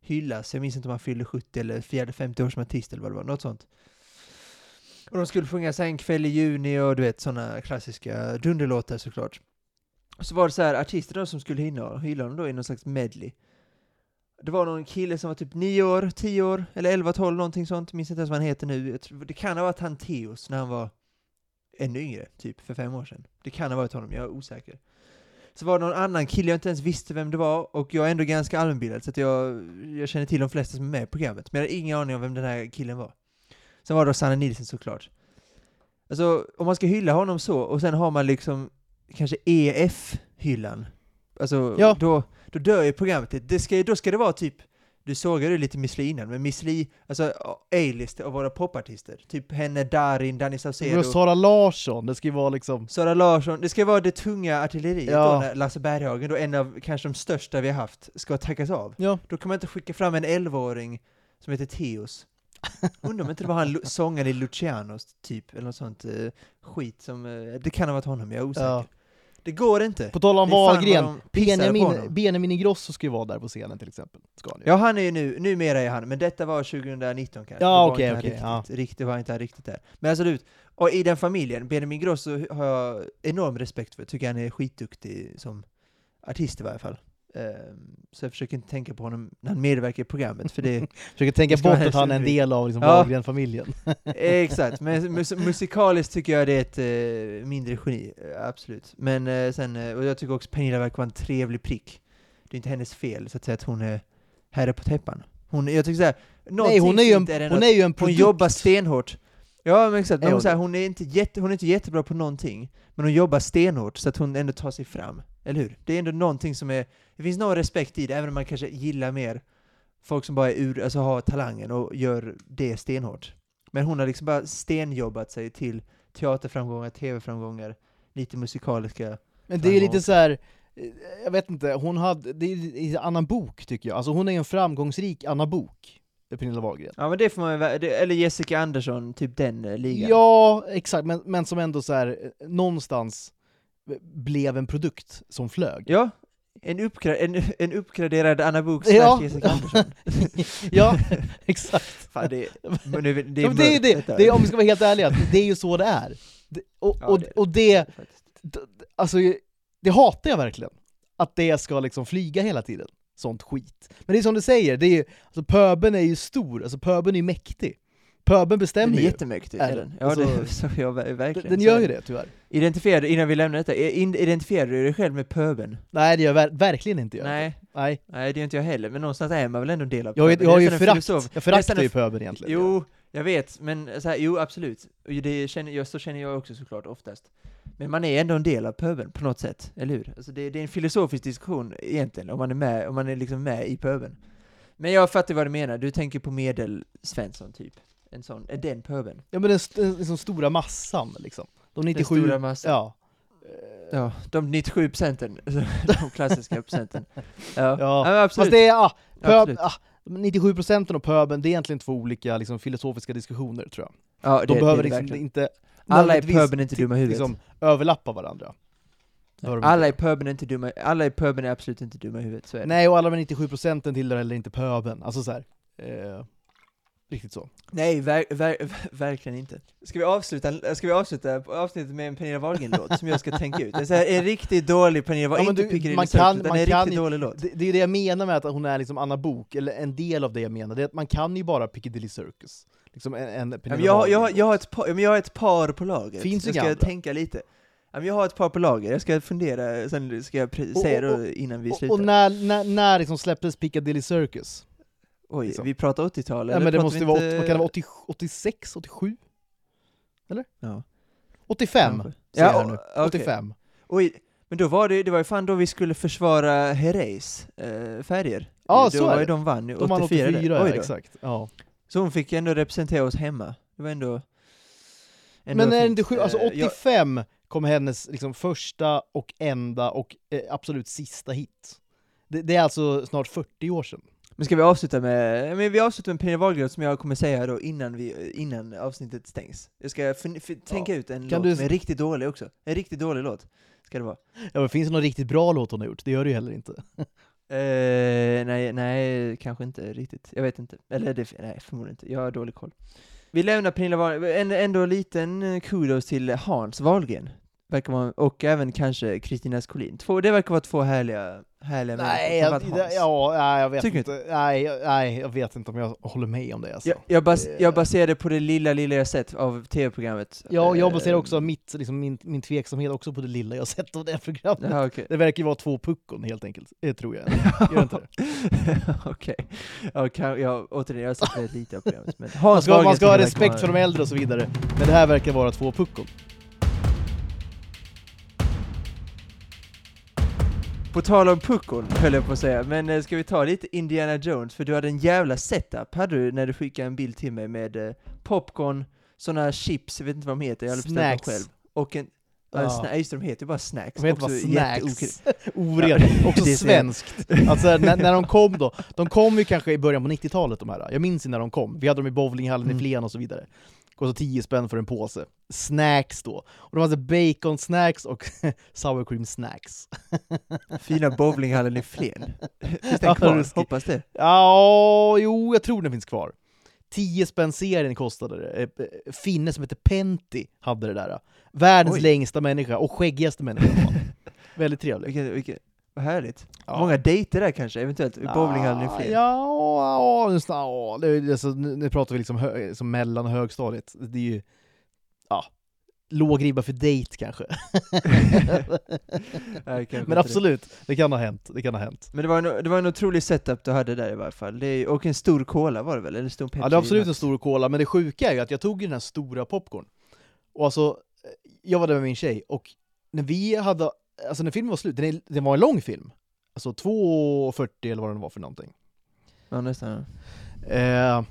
hyllas, jag minns inte om han fyllde 70 eller firade 50 år som artist eller vad det var, något sånt. Och de skulle sjunga sig en kväll i juni och du vet sådana klassiska dunderlåtar såklart. Och så var det så här artister då som skulle hylla, hylla honom då i någon slags medley. Det var någon kille som var typ 9 år, 10 år, eller 11, 12, någonting sånt, minns inte ens vad han heter nu. Tror, det kan ha varit han Teos när han var ännu yngre, typ för fem år sedan. Det kan ha varit honom, jag är osäker. Så var det någon annan kille jag inte ens visste vem det var, och jag är ändå ganska allmänbildad, så att jag, jag känner till de flesta som är med i programmet, men jag hade ingen aning om vem den här killen var. Sen var det då Sanna Nilsson såklart. Alltså, om man ska hylla honom så, och sen har man liksom kanske EF-hyllan, alltså Ja. då, då dör ju programmet. Det ska, då ska det vara typ, du sågade ju lite Miss Li innan, men Miss Li, alltså A-list av våra popartister, typ henne, Darin, Danny Saucedo, Sara Larsson, det ska ju vara liksom... Sara Larsson, det ska vara det tunga artilleriet Ja. då när Lasse Berghagen, då en av kanske de största vi har haft, ska tackas av. Ja. Då kan man inte skicka fram en 11-åring som heter Theos. Undrar om inte det var han sångaren i Lucianos, typ, eller något sånt eh, skit som, eh, det kan ha varit honom, jag är osäker. Ja. Det går inte. På tal om Wahlgren, Benjamin, Ingrosso ska ju vara där på scenen till exempel. Ska han ju. Ja, han är ju nu, numera är han, men detta var 2019 kanske. Ja, okej, okej, riktigt, ja. riktigt, var inte han riktigt där. Men absolut, och i den familjen, Benjamin Grosso har jag enorm respekt för, tycker han är skitduktig som artist i varje fall. Ehm, så jag försöker inte tänka på honom när han medverkar i programmet, för det *laughs* Försöker tänka bort att han är en del av liksom Ja. Wahlgren-familjen. *laughs* Exakt, men mus musikaliskt tycker jag det är ett eh, mindre geni, eh, absolut. Men eh, sen, och jag tycker också Pernilla verkar vara en trevlig prick. Det är inte hennes fel, så att säga, att hon är herre på täppan. Hon, jag tycker såhär, Nej, hon är ju en, den hon att- är ju en hon produkt. jobbar stenhårt. Ja men exakt, men Är hon, hon så här, det? hon, är inte jätte, hon är inte jättebra på någonting, men hon jobbar stenhårt så att hon ändå tar sig fram. Eller hur? Det är ändå någonting som är, det finns någon respekt i det, även om man kanske gillar mer folk som bara är ur, alltså har talangen och gör det stenhårt. Men hon har liksom bara stenjobbat sig till teaterframgångar, tv-framgångar, lite musikaliska. Men det är lite så här. eh, jag vet inte, hon hade, det är i Anna Bok tycker jag. Alltså hon är en framgångsrik Anna Bok, Pernilla Wahlgren. Ja men det får man ju vä- det- eller Jessica Andersson, typ den eh, ligan. Ja, exakt, men, men som ändå så här eh, någonstans blev en produkt som flög. Ja, en, uppgra- en, en uppgraderad Anna Book Ja. Jessica Andersson. *laughs* ja, *laughs* exakt. Fan, det, men det, det är det är det, det är, om vi ska vara helt ärliga, det är ju så det är. Och, och, och det, alltså det hatar jag verkligen. Att det ska liksom flyga hela tiden. Sånt skit. Men det är som du säger, det är ju, alltså pöben är ju stor, alltså pöben är ju mäktig. Pöben Den bestämmer ju. jättemäktig, Är är den? den. Ja, Alltså, det, *laughs* så jag, ver- verkligen. Den gör ju det. tyvärr. Identifierar, innan vi lämnar detta, identifierar du dig själv med pöben? Nej det gör ver verkligen inte jag. Nej, Nej. nej det gör inte jag heller, men någonstans är man väl ändå en del av Jag, ju- pöben. jag har ju förakt, jag föraktar ju pöben egentligen. Jo, jag vet, men så här, jo absolut. Det känner, jag, så känner jag också såklart oftast. Men man är ändå en del av pöben på något sätt, eller hur? Alltså det, det är en filosofisk diskussion egentligen, om man är med, om man är liksom med i pöben. Men jag fattar vad du menar, du tänker på medel-Svensson typ. En sån, är den pöben? Ja men den, den liksom stora massan liksom. De 97, Den stora massan. ja. Ja, de 97 procenten, *laughs* de klassiska procenten. Ja, Ja, men absolut. Fast det är, ah, pöb, Absolut. ah, 97 procenten och pöben, det är egentligen två olika liksom, filosofiska diskussioner tror jag. ja, det, De det behöver är det liksom inte Alla i pöben är inte dumma i huvudet. liksom, överlappa varandra. Det Alla i pöben är inte dumma, alla i pöben är absolut inte dumma i huvudet, så är det. Nej, och alla de 97 procenten tillhör heller inte pöben. Alltså så här. Eh, riktigt så. Nej, ver, ver, *laughs* verkligen inte. Ska vi avsluta, ska vi avsluta avsnittet med en Pernilla Wahlgren-låt som jag ska tänka ut? *laughs* Det är så här, en riktigt dålig Pernilla Ja, Wahlgren, men inte Piccadilly man kan- utan man en kan riktigt ju- dålig låt. Det, det är det jag menar med att hon är liksom Anna Bok eller en del av det jag menar, det är att man kan ju bara Piccadilly Circus. Liksom en, en Ja, Pernilla jag, har- jag, jag, har ett par, ja, jag har ett par på lager. Finns jag ska andra. tänka lite. Ja, jag har ett par på lager, jag ska fundera, sen ska jag pre- Och- säga och- då innan vi Och, slutar. och när, när, när liksom släpptes Piccadilly Circus? Oj, liksom. vi pratar 80-tal, Ja, eller men det måste ju vara, inte- vad kan det vara, 80, 86, 87? Ja. 85, Kanske. säger Ja, jag nu. okej. 85. Oj, men då var det, det var ju fan då vi skulle försvara Herreys eh, färger. Ja, då så är var det. ju de vann ju, De vann 84. 84, Oj då. exakt. Ja. Så hon fick ändå representera oss hemma. Det var ändå... ändå Men är det fint. inte alltså Eh, jag- 85 kom hennes liksom första och enda och eh, absolut sista hit. Det, det är alltså snart 40 år sedan. Men ska vi avsluta med, men vi avslutar med Pernilla Wahlgren som jag kommer säga då innan, vi, innan avsnittet stängs. Jag ska tänka ut en Kan låt du- som är riktigt dålig också. En riktigt dålig låt. ska det vara. Ja men finns det någon riktigt bra låt hon har gjort? Det gör det ju heller inte. *laughs* Eh, nej, nej, kanske inte riktigt. Jag vet inte. Eller det, nej, förmodligen inte. Jag har dålig koll. Vi lämnar Pernilla Wahlgren, ändå en liten eh, kudos till Hans Wahlgren. Verkar vara, och även kanske Kristina Skolin. Två, det verkar vara två härliga, härliga Nej, människor. jag, Hans. ja, nej, jag vet Tycker inte. Nej, jag- nej, jag vet inte om jag håller med om det alltså. Jag, jag, bas, Det- jag baserar det på det lilla, lilla jag sett av tv-programmet. Ja, jag baserar Eh, också mitt, liksom, min, min tveksamhet också på det lilla jag sett av det programmet. Jaha, okej. Det verkar ju vara två puckon helt enkelt, det tror jag. *laughs* Gör det inte det? *laughs* Okej. Ja, kan, jag, återigen, jag har sett väldigt lite av programmet. Men Man ska, man ska ha respekt för de äldre och så vidare, men det här verkar vara två puckon. På tal om puckon, höll jag på att säga, men eh, ska vi ta lite Indiana Jones? För du hade en jävla setup, hade du, när du skickade en bild till mig med eh, popcorn, såna chips, jag vet inte vad de heter, jag hade beställt dem själv. Och en, ja. Sna- just det, de heter ju bara snacks. De heter bara snacks. *laughs* Oredigt, också svenskt. Alltså när, när de kom då, de kom ju kanske i början på 90-talet de här, jag minns ju när de kom, vi hade dem i bowlinghallen Mm. i Flen och så vidare. Kostade 10 spänn för en påse. Snacks då. Och de hade bacon snacks och *laughs* sour cream snacks. *laughs* Fina bowlinghallen i Flen. Finns den kvar? Hoppas det. Ja, jo, jag tror den finns kvar. 10 spänn serien kostade det. Eh, eh, Finne som heter Pentti hade det där. Världens Oj. längsta människa och skäggigaste människa. *laughs* Väldigt trevlig. Vilket, vilket, vad härligt. Ja. Många dejter där kanske, eventuellt, i bowlinghallen i Flen. Ja, just, ja det, är- alltså, nu, pratar vi liksom hö, som mellan och högstadiet. Det är ju, ja, låg ribba för dejt kanske. *laughs* Nej, kanske Men absolut, det kan ha hänt. Det kan ha hänt. Det. Men det var, en, det var en otrolig setup du hade där i varje fall. Det är, och en stor cola var det väl? Eller en stor Pepsi? Ja, det är absolut en stor cola, men det sjuka är ju att jag tog ju den här stora popcorn. Och alltså, jag var där med min tjej, och när vi hade, alltså när filmen var slut, den, är, den var en lång film. Alltså 2.40 eller vad den var för någonting. Ja, nästan. Eh,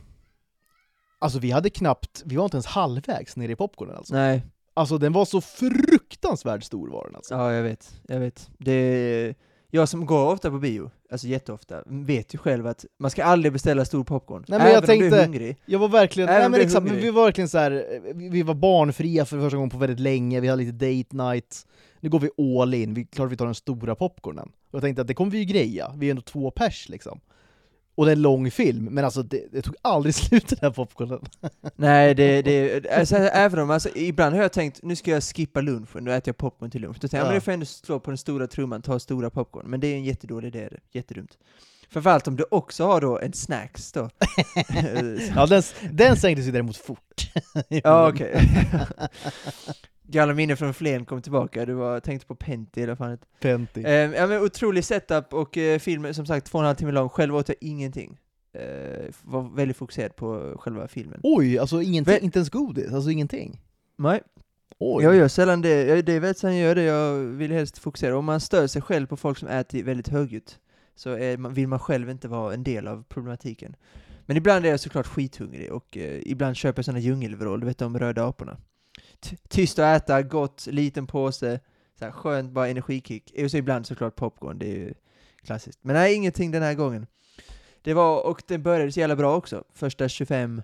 alltså vi hade knappt, vi var inte ens halvvägs ner i popcornen alltså. Nej, Alltså den var så fruktansvärt stor var den alltså. ja jag vet, jag vet. Det jag som går ofta på bio, alltså jätteofta, vet ju själv att man ska aldrig beställa stor popcorn. Nej, men jag Även om du tänkte- är hungrig. Jag var verkligen, Även nej men exakt, men vi var verkligen så här, vi vi var barnfria för första gången på väldigt länge, vi hade lite date night, nu går vi all in, vi, klart vi tar den stora popcornen. Och jag tänkte att det kommer vi ju greja, vi är ändå två pers liksom. Och det är en lång film, men alltså det, det tog aldrig *laughs* slut den här popcornen. Nej, det, det, alltså, även om, alltså, ibland har jag tänkt, nu ska jag skippa lunchen, nu äter jag popcorn till lunch. Då tänker jag, Ja. men du får ändå slå på den stora trumman, ta stora popcorn. Men det är en jättedålig idé, det. jättedumt. Framförallt om du också har då en snacks då. *laughs* Ja, den, den sänktes ju däremot fort. ja, okej. *laughs* Gamla minnen från Flen kom tillbaka, du var, tänkte på Pentti eller vad fan det Pentti. Eh, ja men otrolig setup och eh, filmen som sagt två och en halv timme lång, själv åt jag ingenting. Eh, var väldigt fokuserad på själva filmen. Oj, alltså ingenting, Vä- inte ens godis, alltså ingenting. Nej, Oj. jag gör sällan det, jag, det väldigt sällan jag gör det, jag vill helst fokusera. Om man stör sig själv på folk som äter väldigt högljutt, så är vill man själv inte vara en del av problematiken. Men ibland är jag såklart skithungrig och eh, ibland köper jag sådana djungelvrål, du vet de röda aporna. Tyst att äta, gott, liten påse, så här, skönt, bara energikick. Och så ibland såklart popcorn, det är ju klassiskt. Men nej, ingenting den här gången. Det var, och den började så jävla bra också, första 25,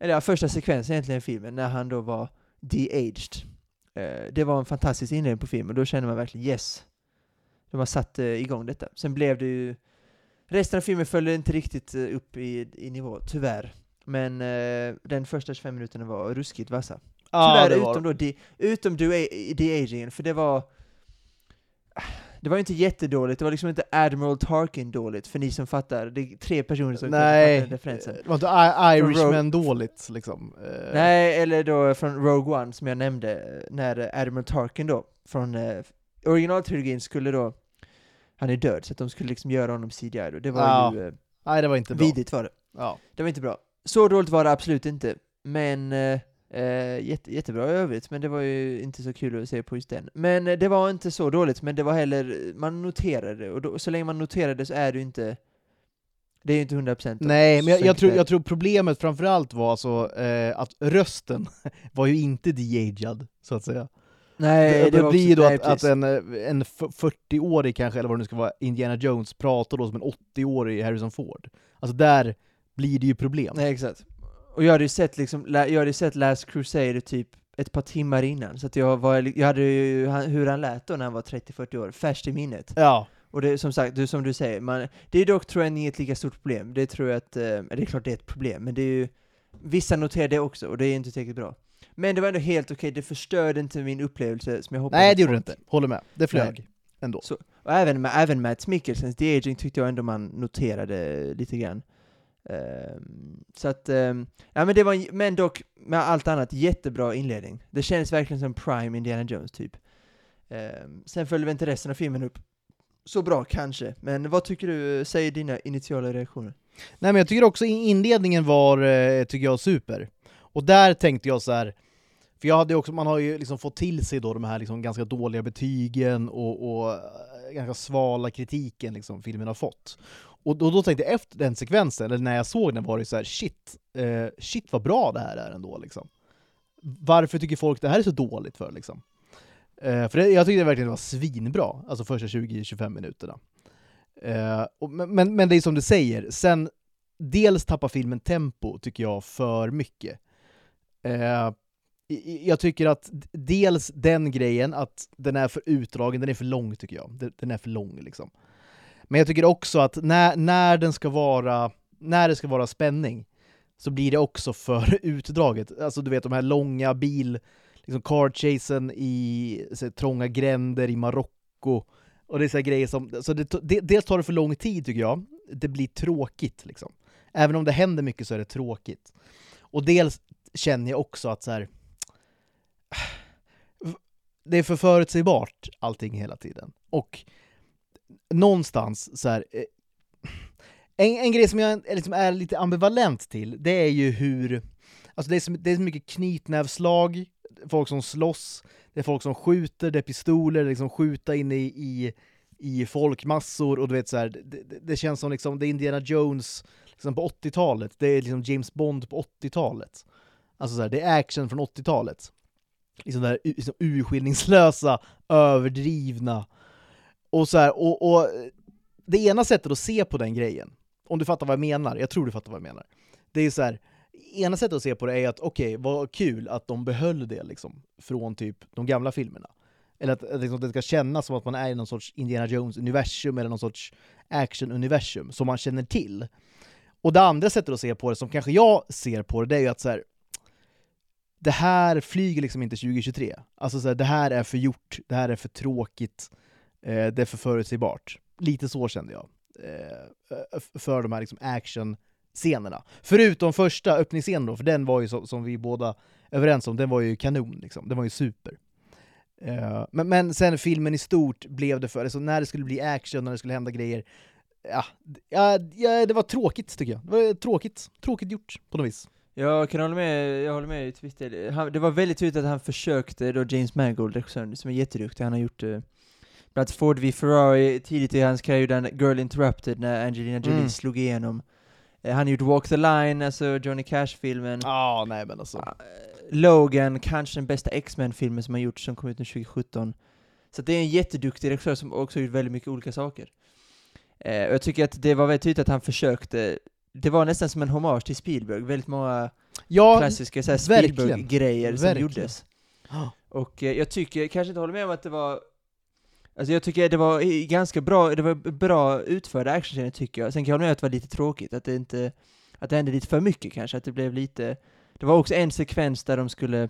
eller ja, första sekvensen egentligen i filmen, när han då var de-aged. Eh, det var en fantastisk inledning på filmen, då kände man verkligen yes, de har satt eh, igång detta. Sen blev det ju, resten av filmen följde inte riktigt eh, upp i, i nivå, tyvärr. Men eh, den första 25 minuterna var ruskigt vassa ja, Tyvärr, var utom då de, utom de- de-agingen, för det var det var ju inte jättedåligt, det var liksom inte Admiral Tarkin dåligt, för ni som fattar, det är tre personer som Nej, fattar referensen. det var inte I- Från Irishman dåligt liksom. Eh, Nej, eller då från Rogue One som jag nämnde, eh, när eh, Admiral Tarkin då, från eh, originaltrilogin skulle då, han är död, så att de skulle liksom göra honom CGI då. Det var Ja, ju eh, Nej, det var inte bra. vidigt var det. Ja. Det var inte bra. Så dåligt var det absolut inte, men eh, eh, jätte, jättebra i övrigt, men det var ju inte så kul att se på just den. Men eh, det var inte så dåligt, men det var heller, man noterade det, och då, så länge man noterade det så är det ju inte, det är ju inte 100% då. Nej, men jag, jag, tror, jag tror problemet framförallt var alltså eh, att rösten *laughs* var ju inte de-aged, så att säga. Nej, det, det var blir ju då nej, att, att en, eh, en f- 40-årig kanske, eller vad det nu ska vara, Indiana Jones pratar då som en 80-årig Harrison Ford. Alltså där blir det ju problem. Nej, exakt. Och jag hade ju sett liksom, jag hade sett Last Crusade typ ett par timmar innan, så att jag, var, jag hade ju hur han lät då när han var 30-40 år, färskt i minnet. Ja, Och det som sagt, du, som du säger, man, det är dock tror jag inget lika stort problem. Det tror jag att, eh, det är klart det är ett problem, men det är ju, vissa noterar det också, och det är inte tillräckligt bra. Men det var ändå helt okej, det förstörde inte min upplevelse som jag hoppades nej det gjorde det inte. Håller med. Det flög. Ändå. Så, och även, med, även Mats Mikkelsens de-aging tyckte jag ändå man noterade lite grann. Ehm, så att, ehm, ja men det var, men dock, med allt annat, jättebra inledning. Det kändes verkligen som prime Indiana Jones typ. Ehm, sen följde väl inte resten av filmen upp så bra kanske, men vad tycker du, säger dina initiala reaktioner. Nej men jag tycker också inledningen var, eh, tycker jag, super. Och där tänkte jag så här. för jag hade också, man har ju liksom fått till sig då de här liksom ganska dåliga betygen och, och eh, ganska svala kritiken liksom filmen har fått. Och då, då tänkte jag efter den sekvensen, eller när jag såg den var det så här: shit, eh, shit vad bra det här är ändå liksom. Varför tycker folk det här är så dåligt för liksom? Eh, för det, jag tyckte det verkligen var svinbra, alltså första 20-25 minuterna. Eh, och, men, men, det är som du säger, sen dels tappar filmen tempo, tycker jag, för mycket. Eh, jag tycker att dels den grejen, att den är för utdragen, den är för lång tycker jag. Den, den är för lång liksom. Men jag tycker också att när, när den ska vara, när det ska vara spänning, så blir det också för *laughs* utdraget. Alltså du vet de här långa bil, liksom car chasen i så, här, trånga gränder i Marocko. Och det är så här grejer som, så det, det, dels tar det för lång tid tycker jag, det blir tråkigt liksom. Även om det händer mycket så är det tråkigt. Och dels känner jag också att så här. *sighs* Det är för förutsägbart allting hela tiden. Och någonstans så här. Eh, en, en grej som jag är, liksom är lite ambivalent till, det är ju hur... Alltså det är så, det är så mycket knytnävslag, folk som slåss, det är folk som skjuter, det är pistoler, det är liksom skjuta in i, i, i folkmassor och du vet så här, det, det, känns som liksom, det är Indiana Jones liksom på 80-talet, det är liksom James Bond på 80-talet. Alltså så här, det är action från 80-talet. Liksom det här liksom urskillningslösa, överdrivna. Och så här, och, och det ena sättet att se på den grejen, om du fattar vad jag menar, jag tror du fattar vad jag menar. Det är så här, ena sättet att se på det är att okej, vad kul att de behöll det liksom, från typ de gamla filmerna. Eller att, att liksom, det ska kännas som att man är i någon sorts Indiana Jones-universum eller någon sorts action-universum som man känner till. Och det andra sättet att se på det, som kanske jag ser på det, det är ju att så här, det här flyger liksom inte 2023. Alltså så här, det här är för gjort, det här är för tråkigt, eh, det är för förutsägbart. Lite så kände jag. Eh, eh för de här liksom action-scenerna. Förutom första öppningsscenen då, för den var ju så, som vi båda överens om, den var ju kanon liksom. Den var ju super. Eh, men, men sen filmen i stort blev det för, alltså när det skulle bli action, när det skulle hända grejer, ja, ja, ja, det var tråkigt tycker jag. Det var tråkigt, tråkigt gjort på något vis. Jag kan hålla med, jag håller med i Twitter. Han, det var väldigt tydligt att han försökte, då James Mangold, regissören, som är jätteduktig, han har gjort eh, bland annat Ford v Ferrari tidigt i hans karriär, den Girl Interrupted, när Angelina Jolie Mm. slog igenom. Eh, han har gjort Walk the Line, alltså Johnny Cash-filmen. Ja, nej men alltså. Ah, Logan, kanske den bästa X-Men-filmen som har gjorts, som kom ut 2017. Så det är en jätteduktig regissör som också har gjort väldigt mycket olika saker. Eh, och jag tycker att det var väldigt tydligt att han försökte, det var nästan som en hommage till Spielberg, väldigt många Ja, klassiska. Spielberg-grejer som Verkligen. gjordes. Och eh, jag tycker, jag kanske inte håller med om att det var Alltså jag tycker det var ganska bra, det var bra utförda actionscener tycker jag. Sen kan jag hålla med att det var lite tråkigt, att det inte, att det hände lite för mycket kanske, att det blev lite Det var också en sekvens där de skulle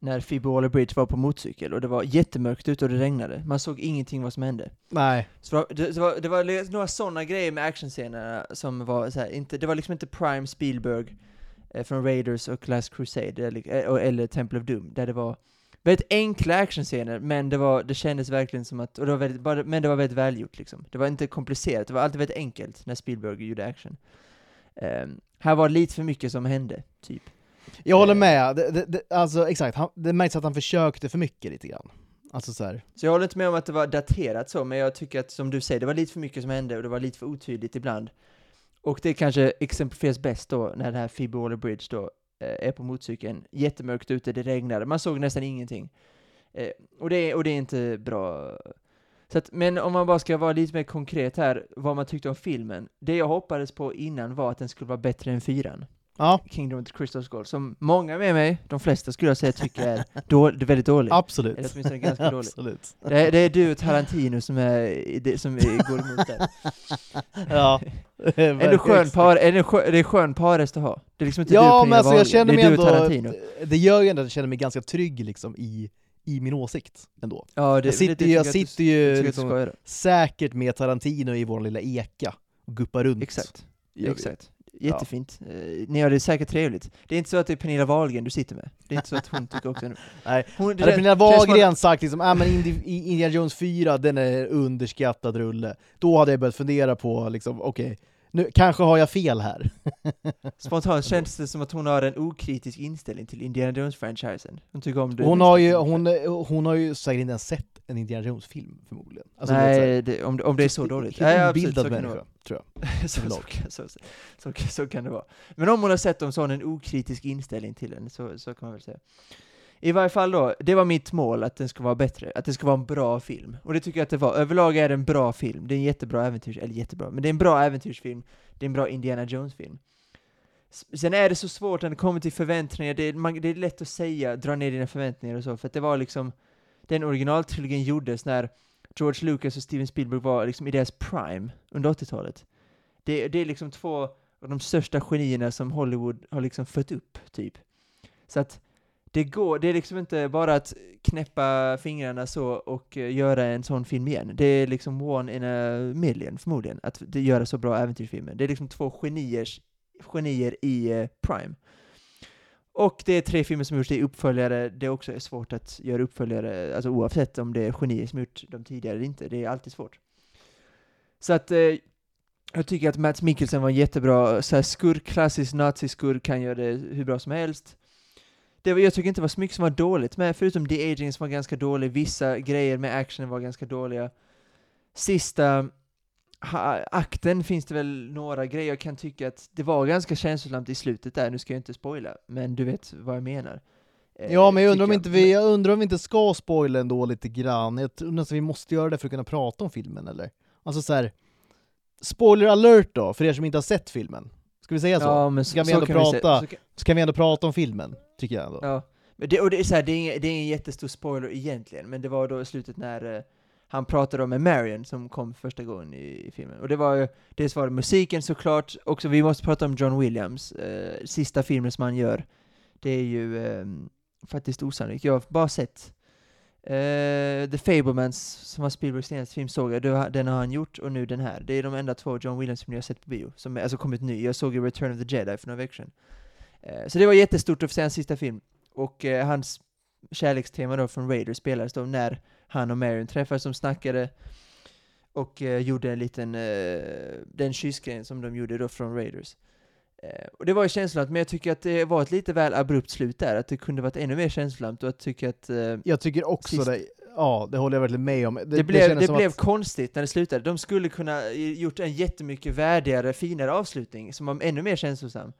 när Phoebe Waller-Bridge var på motorcykel och det var jättemörkt ute och det regnade. Man såg ingenting vad som hände. nej. Så det, var- det, var, det var några sådana grejer med actionscenerna som var så här, inte, det var liksom inte Prime Spielberg eh, från Raiders och Last Crusade, eller, eh, eller Temple of Doom, där det var väldigt enkla actionscener, men det, var, det kändes verkligen som att, och det var väldigt, bara, men det var väldigt välgjort liksom. Det var inte komplicerat, det var alltid väldigt enkelt när Spielberg gjorde action. Ehm, här var det lite för mycket som hände, typ. Jag håller Eh. med, det, det, det, alltså exakt, han, det märks att han försökte för mycket lite grann. Alltså så här. Så jag håller inte med om att det var daterat så, men jag tycker att som du säger, det var lite för mycket som hände och det var lite för otydligt ibland. Och det kanske exemplifieras bäst då när det här Phoebe Waller-Bridge då Eh, är på motorcykeln, jättemörkt ute, det regnade, man såg nästan ingenting. Eh, och, det, är- och det är inte bra. Så att, men om man bara ska vara lite mer konkret här, vad man tyckte om filmen. Det jag hoppades på innan var att den skulle vara bättre än fyran. Ja, Kingdom of the Crystal Skull, som många med mig, de flesta skulle jag säga, tycker är, *laughs* då, det är väldigt dålig. absolut. Eller åtminstone ganska dålig. absolut. Det är, det är du och Tarantino som, är, det, som är, går emot där. *laughs* Ja. *laughs* Är du skön par, är det, skön, det är skön parhäst att ha? Det är liksom inte du Ja, och men alltså jag känner mig det är du ändå, Tarantino. det gör ju ändå att jag känner mig ganska trygg liksom i, i min åsikt ändå. Ja, det, Jag sitter, det, ju- jag att sitter du, ju jag du liksom säkert med Tarantino i vår lilla eka och guppar runt. Exakt, exakt. Jättefint. Eh, Ni har det säkert trevligt. Det är inte så att det är Pernilla Wahlgren du sitter med. Det är inte så att hon tycker också... *laughs* Nej. Hon, det Hade Pernilla Wahlgren sagt liksom, ah, men Indi- i- Indiana Jones 4, den är underskattad rulle, då hade jag börjat fundera på liksom, okej, nu kanske har jag fel här. *laughs* Spontant känns det som att hon har en okritisk inställning till Indiana Jones-franchisen. Hon tycker om det Hon har ju, hon, hon har ju säkert inte ens sett en Indiana Jones-film förmodligen. Alltså, Nej, det, om, om det är så dåligt. Helt Ja, absolut, så kan det människa, tror jag. *laughs* så, så, överlag. så, så, så, så kan det vara. Men om hon har sett dem så har hon en okritisk inställning till den, så, så kan man väl säga. I varje fall då, det var mitt mål, att den ska vara bättre, att det ska vara en bra film. Och det tycker jag att det var. Överlag är det en bra film, det är en jättebra äventyrs, eller jättebra, men det är en bra äventyrsfilm, det är en bra Indiana Jones-film. Sen är det så svårt när det kommer till förväntningar, det är, man, det är lätt att säga, dra ner dina förväntningar och så, för att det var liksom, den originaltrilogin gjordes när George Lucas och Steven Spielberg var liksom i deras prime under 80-talet. Det, det är liksom två av de största genierna som Hollywood har liksom fött upp, typ. Så att det går, det är liksom inte bara att knäppa fingrarna så och eh, göra en sån film igen. Det är liksom one in a million förmodligen, att göra så bra äventyrsfilmer. Det är liksom två geniers, genier i eh, prime. Och det är tre filmer som gjorts i uppföljare, det är också svårt att göra uppföljare, alltså oavsett om det är genier som gjort dem tidigare eller inte, det är alltid svårt. Så att eh, jag tycker att Mats Mikkelsen var jättebra, så här skurk, klassisk naziskurk, kan göra det hur bra som helst. Det var, jag tycker inte det var så mycket som var dåligt med, förutom The Aging som var ganska dålig, vissa grejer med actionen var ganska dåliga. Sista ha, akten finns det väl några grejer jag kan tycka att det var ganska känslosamt i slutet där, nu ska jag inte spoila, men du vet vad jag menar. Eh, Ja, men jag undrar om inte vi, jag undrar om vi inte ska spoila ändå lite grann. Jag tror nästan vi måste göra det för att kunna prata om filmen, eller? Alltså så här. Spoiler alert då, för er som inte har sett filmen. Ska vi säga så? Ja, men så kan vi ändå prata, så kan- så kan vi ändå prata om filmen, tycker jag ändå. Ja, men det, och det är så här, det är, ingen, det är ingen jättestor spoiler egentligen, men det var då i slutet när eh, han pratade om med Marion som kom första gången i, i filmen. Och det var ju, dels var det musiken såklart, också vi måste prata om John Williams, eh, sista filmen som han gör. Det är ju eh, faktiskt osannolikt, jag har bara sett Eh, the Fablemans, som var Spielbergs senaste film, såg jag, Det den har han gjort, och nu den här. Det är de enda två John Williams-filmer jag har sett på bio, som är, alltså kommit ny. Jag såg ju Return of the Jedi för några veckor sedan. Eh, så det var jättestort att få se hans sista film. Och eh, hans kärlekstema då från Raiders spelades då när han och Marion träffades, de snackade och gjorde en liten, den kyssgrejen som de gjorde då från Raiders. Eh, och det var ju känslosamt, men jag tycker att det var ett lite väl abrupt slut där, att det kunde varit ännu mer känslosamt och jag tycker att eh, Jag tycker också Sist- det, ja det håller jag verkligen med om. det, blev, kändes det som blev att, konstigt när det slutade. De skulle kunna gjort en jättemycket värdigare, finare avslutning som var ännu mer känslosam.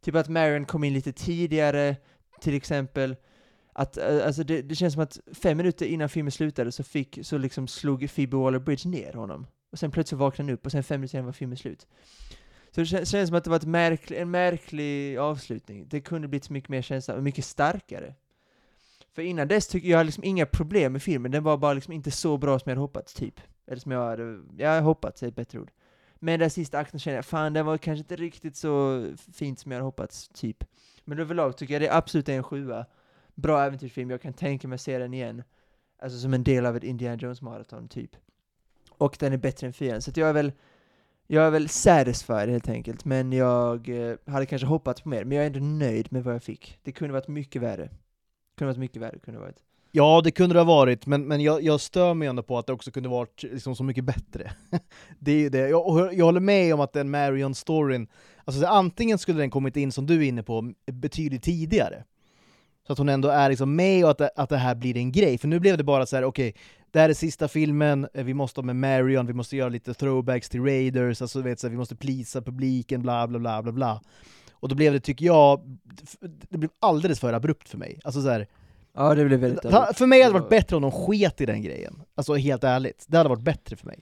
Typ att Marion kom in lite tidigare, till exempel. Att, eh, alltså det, det känns som att fem minuter innan filmen slutade så fick, så liksom slog Phoebe Waller-Bridge ner honom. Och sen plötsligt vaknade han upp och sen fem minuter senare var filmen slut. Så det kän- känns som att det var ett märkl, en märklig avslutning. Det kunde blivit så mycket mer känsla och mycket starkare. För innan dess tycker jag liksom inga problem med filmen, den var bara liksom inte så bra som jag hade hoppats, typ. Eller som jag hade, jag hade hoppats, är ett bättre ord. Men den sista akten kände jag, fan den var kanske inte riktigt så fint som jag hade hoppats, typ. Men överlag tycker jag det är absolut en sjua. Bra äventyrsfilm, jag kan tänka mig att se den igen. Alltså som en del av ett Indiana Jones-maraton, typ. Och den är bättre än fyran, så att jag är väl jag är väl satisfied helt enkelt, men jag eh, hade kanske hoppats på mer, men jag är ändå nöjd med vad jag fick. Det kunde varit mycket värre. Kunde varit mycket värre, kunde varit. ja det kunde det ha varit, men, men jag, jag stör mig ändå på att det också kunde varit liksom så mycket bättre. *laughs* det är ju det, jag, och jag håller med om att den Marion-storyn, alltså antingen skulle den kommit in, som du är inne på, betydligt tidigare. Så att hon ändå är liksom med och att det, att det här blir en grej, för nu blev det bara så här: okej, det här är sista filmen, eh, vi måste ha med Marion, vi måste göra lite throwbacks till Raiders, alltså vet, så vi måste plisa publiken, bla bla bla bla bla. Och då blev det, tycker jag, det blev alldeles för abrupt för mig. Alltså så här, Ja, det blev väldigt Ta- För mig hade det varit var- bättre om de sket i den grejen. Alltså helt ärligt, det hade varit bättre för mig.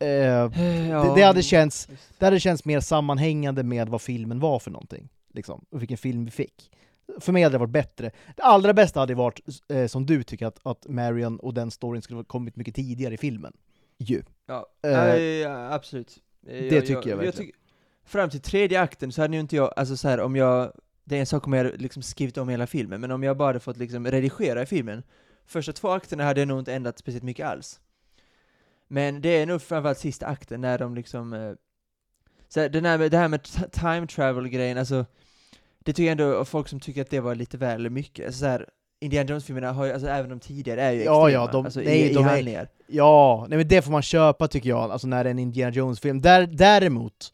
Eh, Ja, det, det, hade känts, det hade känts mer sammanhängande med vad filmen var för någonting. liksom, och vilken film vi fick. För mig hade det varit bättre. Det allra bästa hade varit, eh, som du tycker, att, att Marion och den storyn skulle ha kommit mycket tidigare i filmen. Ju. Ja, Eh, ja, absolut. Eh, det tycker jag verkligen. fram till tredje akten så hade ju inte jag, alltså så här, om jag, det är en sak om jag liksom skrivit om hela filmen, men om jag bara hade fått liksom redigera i filmen, första två akterna hade jag nog inte ändrat speciellt mycket alls. Men det är nog framförallt sista akten när de liksom, eh, så här, den här med, det här med time travel-grejen, alltså, det tycker jag ändå, folk som tycker att det var lite väl mycket, alltså så här, Indiana Jones-filmerna har ju, alltså även de tidigare är ju Ja, extrema, ja, de- alltså nej, i, i de är- handlingar. Ja, nej men det får man köpa tycker jag, alltså när det är en Indiana Jones-film. Där, däremot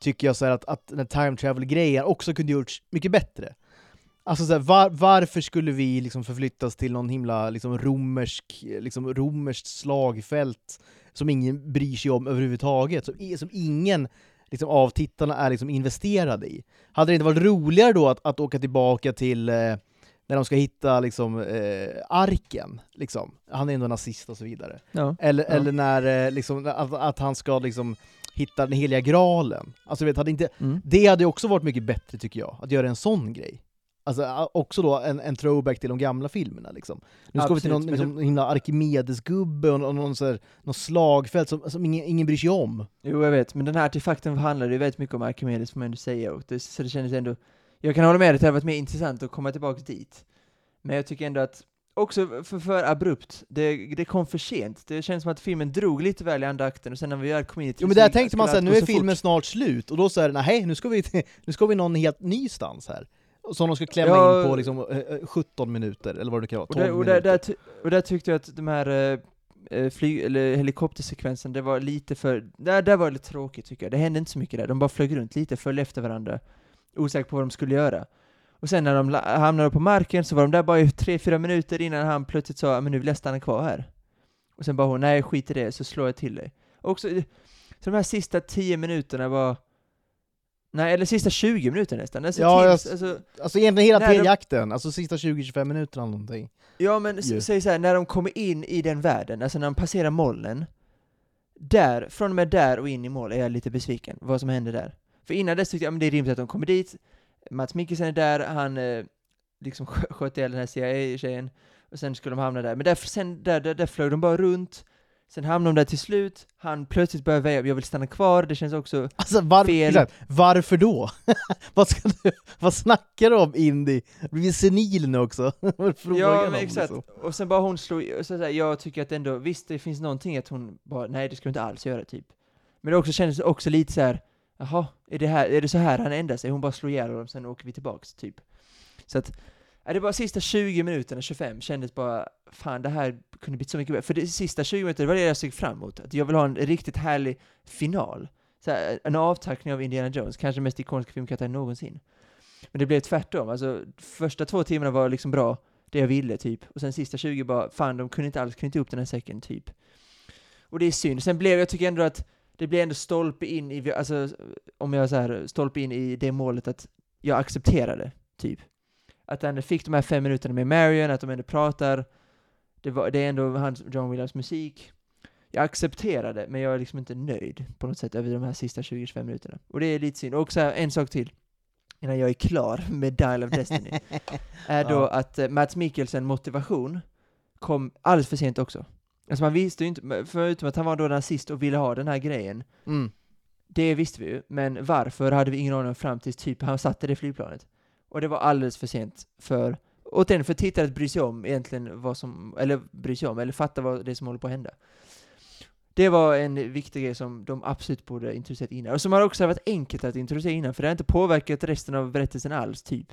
tycker jag så här att, att den time travel-grejen också kunde gjorts mycket bättre. Alltså så här, var, varför skulle vi liksom förflyttas till någon himla liksom romersk, liksom romerskt slagfält som ingen bryr sig om överhuvudtaget, som, som ingen liksom, av tittarna är liksom investerade i? Hade det inte varit roligare då att, att åka tillbaka till eh, när de ska hitta liksom, eh, arken? Liksom. Han är ändå nazist och så vidare. Ja. Eller, Ja. eller när eh, liksom, att, att han ska liksom hitta den heliga graalen. Alltså, vet, hade inte, Mm. det hade också varit mycket bättre tycker jag, att göra en sån grej. Alltså också då en, en throwback till de gamla filmerna liksom. Nu ska vi till någon Absolut, liksom, himla Arkimedes-gubbe och någon, någon, så här, någon slagfält som, som ingen, ingen bryr sig om. Jo, jag vet, men den här artefakten handlade ju väldigt mycket om Arkimedes, får man ändå säga, och det, så det kändes ändå... Jag kan hålla med dig det hade varit mer intressant att komma tillbaka dit. Men jag tycker ändå att, också för, för abrupt, det, det kom för sent. Det känns som att filmen drog lite väl i andra akten, och sen när vi in i Jo men där tänkte man såhär, nu är så filmen fort. snart slut, och då så är det nej, nu ska vi, till, nu ska vi någon helt ny stans här. Som de ska klämma Ja. in på liksom, eh, eh, 17 minuter, eller vad det kan vara, Och 12 där, och, där, minuter. där, ty- och där tyckte jag att de här eh, eh, flyg, eller helikoptersekvensen, det var lite för, där, där var det lite tråkigt tycker jag. Det hände inte så mycket där, de bara flög runt lite, följde efter varandra, osäkra på vad de skulle göra. Och sen när de hamnade på marken så var de där bara i tre, fyra minuter innan han plötsligt sa men nu vill jag stanna kvar här. Och sen bara hon, nej skit i det, så slår jag till dig. Och också, eh, så de här sista tio minuterna var, nej eller sista 20 minuterna nästan, alltså, Ja, tills, jag- alltså Alltså egentligen hela När de- tredje akten, alltså sista 20-25 minuterna någonting. Ja men Ju. säg så här, när de kommer in i den världen, alltså när de passerar molnen, där, från och med där och in i mål är jag lite besviken, vad som händer där. För innan dess tyckte jag, men det är rimligt att de kommer dit, Mats Mikkelsen är där, han eh, liksom skö- sköt ihjäl den här CIA-tjejen, och sen skulle de hamna där. Men där, sen, där, där, där flög de bara runt, sen hamnade de där till slut, han plötsligt börjar väja, jag vill stanna kvar, det känns också Alltså var, Fel. exakt, varför då? *laughs* vad, ska du, vad snackar du om Indy? Du blir senil nu också. *laughs* Ja, men exakt. liksom? Och sen bara hon och så där, jag tycker att ändå, visst det finns någonting att hon bara, nej det ska du inte alls göra typ. Men det också kändes också lite så här, jaha, är det, här, är det så här han ändrar sig? Hon bara slår ihjäl honom, sen åker vi tillbaks typ. Så att, det bara sista 20 minuterna, 25, kändes bara, fan det här kunde blivit så mycket bättre. För det sista 20 minuterna, det var det jag såg fram emot. Att jag vill ha en riktigt härlig final. Så här, en avtackning av Indiana Jones, kanske den mest ikoniska filmkaraktären någonsin. Men det blev tvärtom, alltså första två timmarna var liksom bra, det jag ville typ. Och sen sista 20 bara, fan de kunde inte alls knyta ihop den här säcken typ. Och det är synd. Sen blev, jag tycker ändå att det blev ändå stolpe in i, alltså om jag så här stolpe in i det målet att jag accepterade, typ. Att han fick de här fem minuterna med Marion, att de ändå pratar, det, var, det är ändå hans, John Williams musik. Jag accepterade, men jag är liksom inte nöjd på något sätt över de här sista 20-25 minuterna. Och det är lite synd. Och så här, en sak till, innan jag är klar med Dial of Destiny *laughs* är då Ja. att eh, Mats Mikkelsen motivation kom alldeles för sent också. Alltså man visste ju inte, förutom att han var då nazist och ville ha den här grejen, Mm. det visste vi ju, men varför hade vi ingen aning om fram tills typ han satte det flygplanet. Och det var alldeles för sent för, återigen för tittare att bry sig om egentligen vad som, eller bry sig om, eller fatta vad det är som håller på att hända. Det var en viktig grej som de absolut borde introducerat innan, och som har också varit enkelt att introducera innan, för det har inte påverkat resten av berättelsen alls, typ.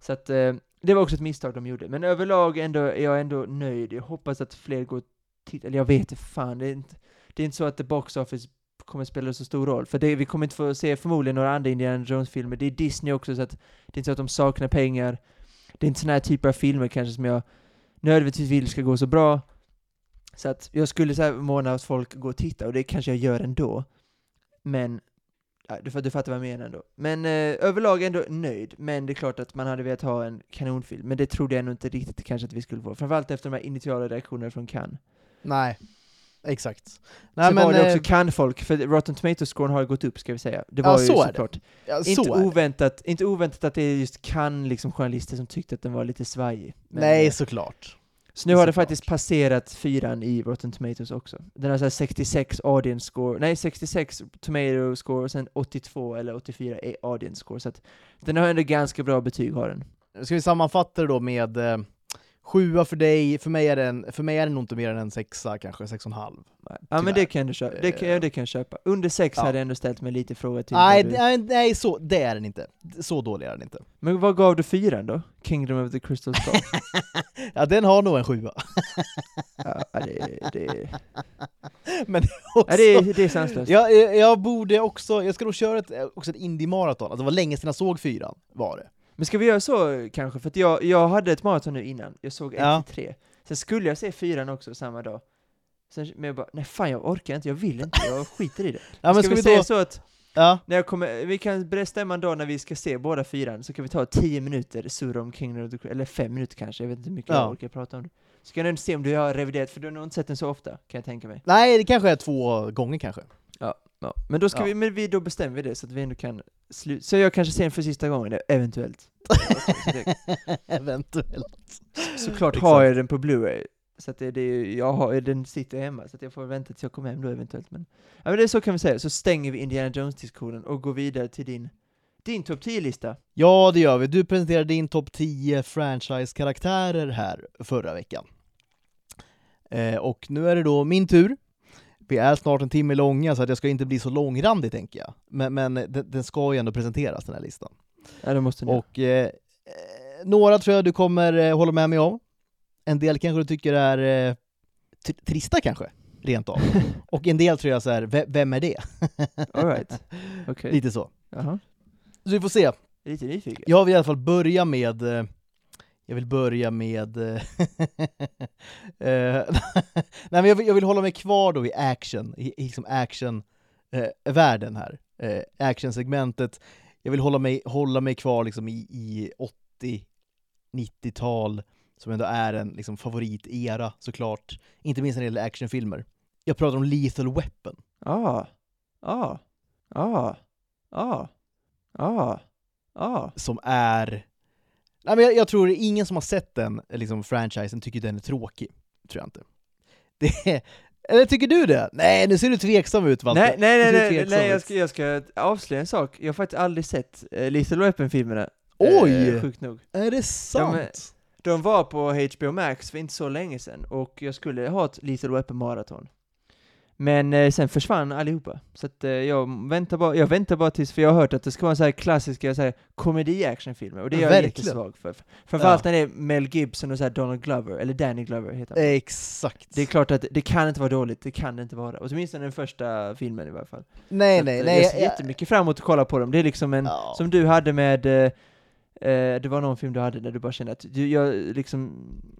Så att, eh, det var också ett misstag de gjorde. Men överlag ändå, är jag ändå nöjd. Jag hoppas att fler går och tittar, eller jag vet fan, det är inte, det är inte så att The Box Office kommer spela så stor roll, för det, vi kommer inte få se förmodligen några andra Indiana Jones-filmer. Det är Disney också, så att det är inte så att de saknar pengar. Det är inte såna här typer av filmer kanske som jag nödvändigtvis vill ska gå så bra. Så att jag skulle så här måna att folk går och tittar, och det kanske jag gör ändå. Men, ja, du, du fattar vad jag menar ändå. Men eh, överlag ändå nöjd, men det är klart att man hade velat ha en kanonfilm, men det trodde jag nog inte riktigt kanske att vi skulle få. Framförallt efter de här initiala reaktionerna från Cannes. Nej exakt. så var det eh, också kan-folk, för Rotten Tomatoes-scoren har gått upp ska vi säga. Det Ja, var ju så såklart. ja, så Inte oväntat, inte oväntat att det är just kan liksom journalister som tyckte att den var lite svajig. Men, Nej, eh, såklart. Så nu har det faktiskt passerat fyran i Rotten Tomatoes också. Den har så här 66 audience score, nej 66 tomato score och sen 82 eller 84 är audience score. Så att den har ändå ganska bra betyg har den. Ska vi sammanfatta det då med eh, sjua för dig, för mig är den, för mig är den nog inte mer än en sexa, kanske sex och en halv. Ja men det kan, du köpa. Det, kan, det kan jag köpa. Under 6 Ja. hade jag ändå ställt mig lite fråga till. Nej, du- nej, nej, så, det är den inte. Så dålig är den inte. Men vad gav du fyran då? Kingdom of the Crystal Skull? *laughs* *laughs* Ja, den har nog en sjua. ja, det, det, *laughs* Men det är också... ja, det, det är sanslöst. jag, jag, jag borde också, jag ska nog köra ett, också ett indie-maraton, alltså det var länge sedan jag såg fyran, var det. Men ska vi göra så kanske? För att jag, jag hade ett maraton nu innan, jag såg 1 Ja. till 3. Sen skulle jag se fyran också samma dag. Sen, men jag bara, nej fan jag orkar inte, jag vill inte, jag skiter i det. *laughs* Ja, men ska, ska, vi vi då... säga så att, Ja, när jag kommer, vi kan bestämma en dag när vi ska se båda fyran, så kan vi ta 10 minuter surra om Kingdom of the Crystal, eller 5 minuter kanske, jag vet inte hur mycket Ja. jag orkar prata om det. Så kan du se om du har reviderat, för du har nog inte sett den så ofta, kan jag tänka mig. nej det kanske är två gånger kanske. Ja, men då ska Ja. vi, men vi, då bestämmer vi det så att vi ändå kan sluta, så jag kanske ser den för sista gången, eventuellt. *laughs* Så det- Eventuellt. Såklart Exakt. har jag den på Blu-ray. Så att det, det, jag har, den sitter hemma, så att jag får vänta tills jag kommer hem då eventuellt. Men, ja, men det är så kan vi säga, så stänger vi Indiana Jones-diskussionen och går vidare till din, din topp 10-lista. Ja, det gör vi. Du presenterade din topp 10 franchise-karaktärer här förra veckan. Eh, och nu är det då min tur. Vi är snart en timme långa, så att jag ska inte bli så långrandig tänker jag. Men, men den, den ska ju ändå presenteras, den här listan. Ja, det måste ni. Och eh, eh, några tror jag du kommer eh, hålla med mig om. En del kanske du tycker är eh, tr- trista kanske, rent av. *laughs* Och en del tror jag så här, "Ve- vem är det? *laughs* All right. *laughs* Okej. Lite så. Jaha. Så vi får se. Lite nyfiken. Jag vill i alla fall börja med eh, jag vill börja med... *laughs* eh, eh, *laughs* Nej men jag vill, jag vill hålla mig kvar då i action, i, i liksom action-världen här. Eh, actionsegmentet. Jag vill hålla mig, hålla mig kvar liksom i, i 80-90-tal, som ändå är en liksom, favoritera såklart. Inte minst när det gäller actionfilmer. Jag pratar om Lethal Weapon. Ah. Ah. Ah. Ah. Ah. Ah. som är... Nej, men jag, jag tror ingen som har sett den liksom, franchisen tycker den är tråkig. Tror jag inte. *laughs* Det är, eller tycker du det? Nej, nu ser du tveksam ut Walter. Nej, nej, nej, nej, nej jag, ska, jag ska avslöja en sak. Jag har faktiskt aldrig sett uh, Lethal Weapon-filmerna. Oj! Eh, sjukt nog. Är det sant? men- De var på HBO Max för inte så länge sedan, och jag skulle ha ett Lethal Weapon-maraton. Men eh, sen försvann allihopa. Så att eh, jag väntar bara, jag väntar bara tills, för jag har hört att det ska vara så här klassiska så här, komedi-actionfilmer, och det är jag Verkligen. jättesvag för. Framförallt när det är Mel Gibson och så här Donald Glover, eller Danny Glover heter han. Exakt. Det är klart att det kan inte vara dåligt, det kan det inte vara. Åtminstone den första filmen i varje fall. nej, Så nej, att, nej. Jag ser jag- jättemycket fram emot att kolla på dem. Det är liksom en, Ja. som du hade med, eh, eh, det var någon film du hade där du bara kände att du, jag, liksom,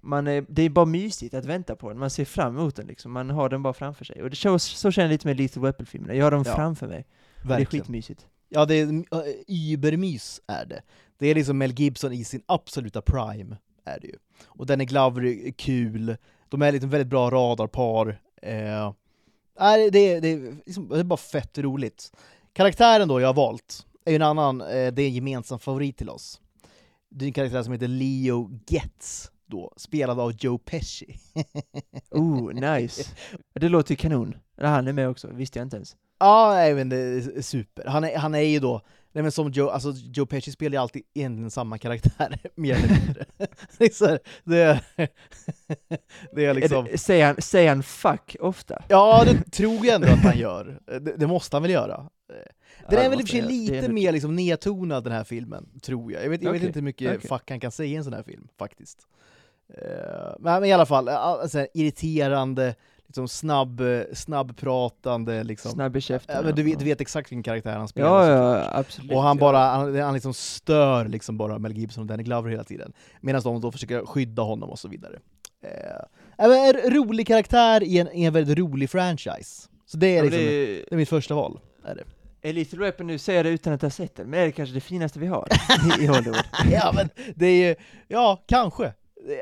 man är, det är bara mysigt att vänta på den, man ser fram emot den liksom, man har den bara framför sig. Och det så, så känner jag lite med Lethal Weapon-filmerna, jag har dem Ja. framför mig. Det är skitmysigt. Ja, det är äh, übermys är det. Det är liksom Mel Gibson i sin absoluta prime, är det ju. Och Danny Glover är kul, de är liksom väldigt bra radarpar. Eh, det, är, det, är liksom, det är bara fett roligt. Karaktären då jag har valt är ju en annan, eh, det är en gemensam favorit till oss. Det är en karaktär som heter Leo Getz, då, spelad av Joe Pesci. *laughs* Oh, nice. Det låter ju kanon. Han är med också, visste jag inte ens. Ja, nej, men det är super. Han är, han är ju då, nej men som Joe, alltså Joe Pesci spelar ju alltid egentligen samma karaktär, *laughs* mer eller mindre. det, är det, är, *laughs* det är liksom, Är det, säger, han, säger han fuck ofta? ja det tror jag ändå att han gör. Det, det måste han väl göra. Den Ja, är väl i och för sig lite mer liksom nedtonad den här filmen, tror jag. Jag vet, jag vet Okej, inte hur mycket okej. fuck han kan säga i en sån här film, faktiskt. Eh, men, i alla fall, alltså, irriterande, liksom snabb, eh, snabbpratande, liksom. Snabb i käften. Men du, vet, du vet exakt vilken karaktär han spelar. Ja, ja, absolut. Och han ja. bara, han, han liksom stör liksom bara Mel Gibson och Danny Glover hela tiden. Medan de då försöker skydda honom och så vidare. Eh, en rolig karaktär i en, i en väldigt rolig franchise. Så det är liksom, det... det är mitt första val. Är det. Är Lethal Weapon, nu säger jag det utan att ha sett den, men är det kanske det finaste vi har *laughs* i, Hollywood? ja men det är ju, ja kanske.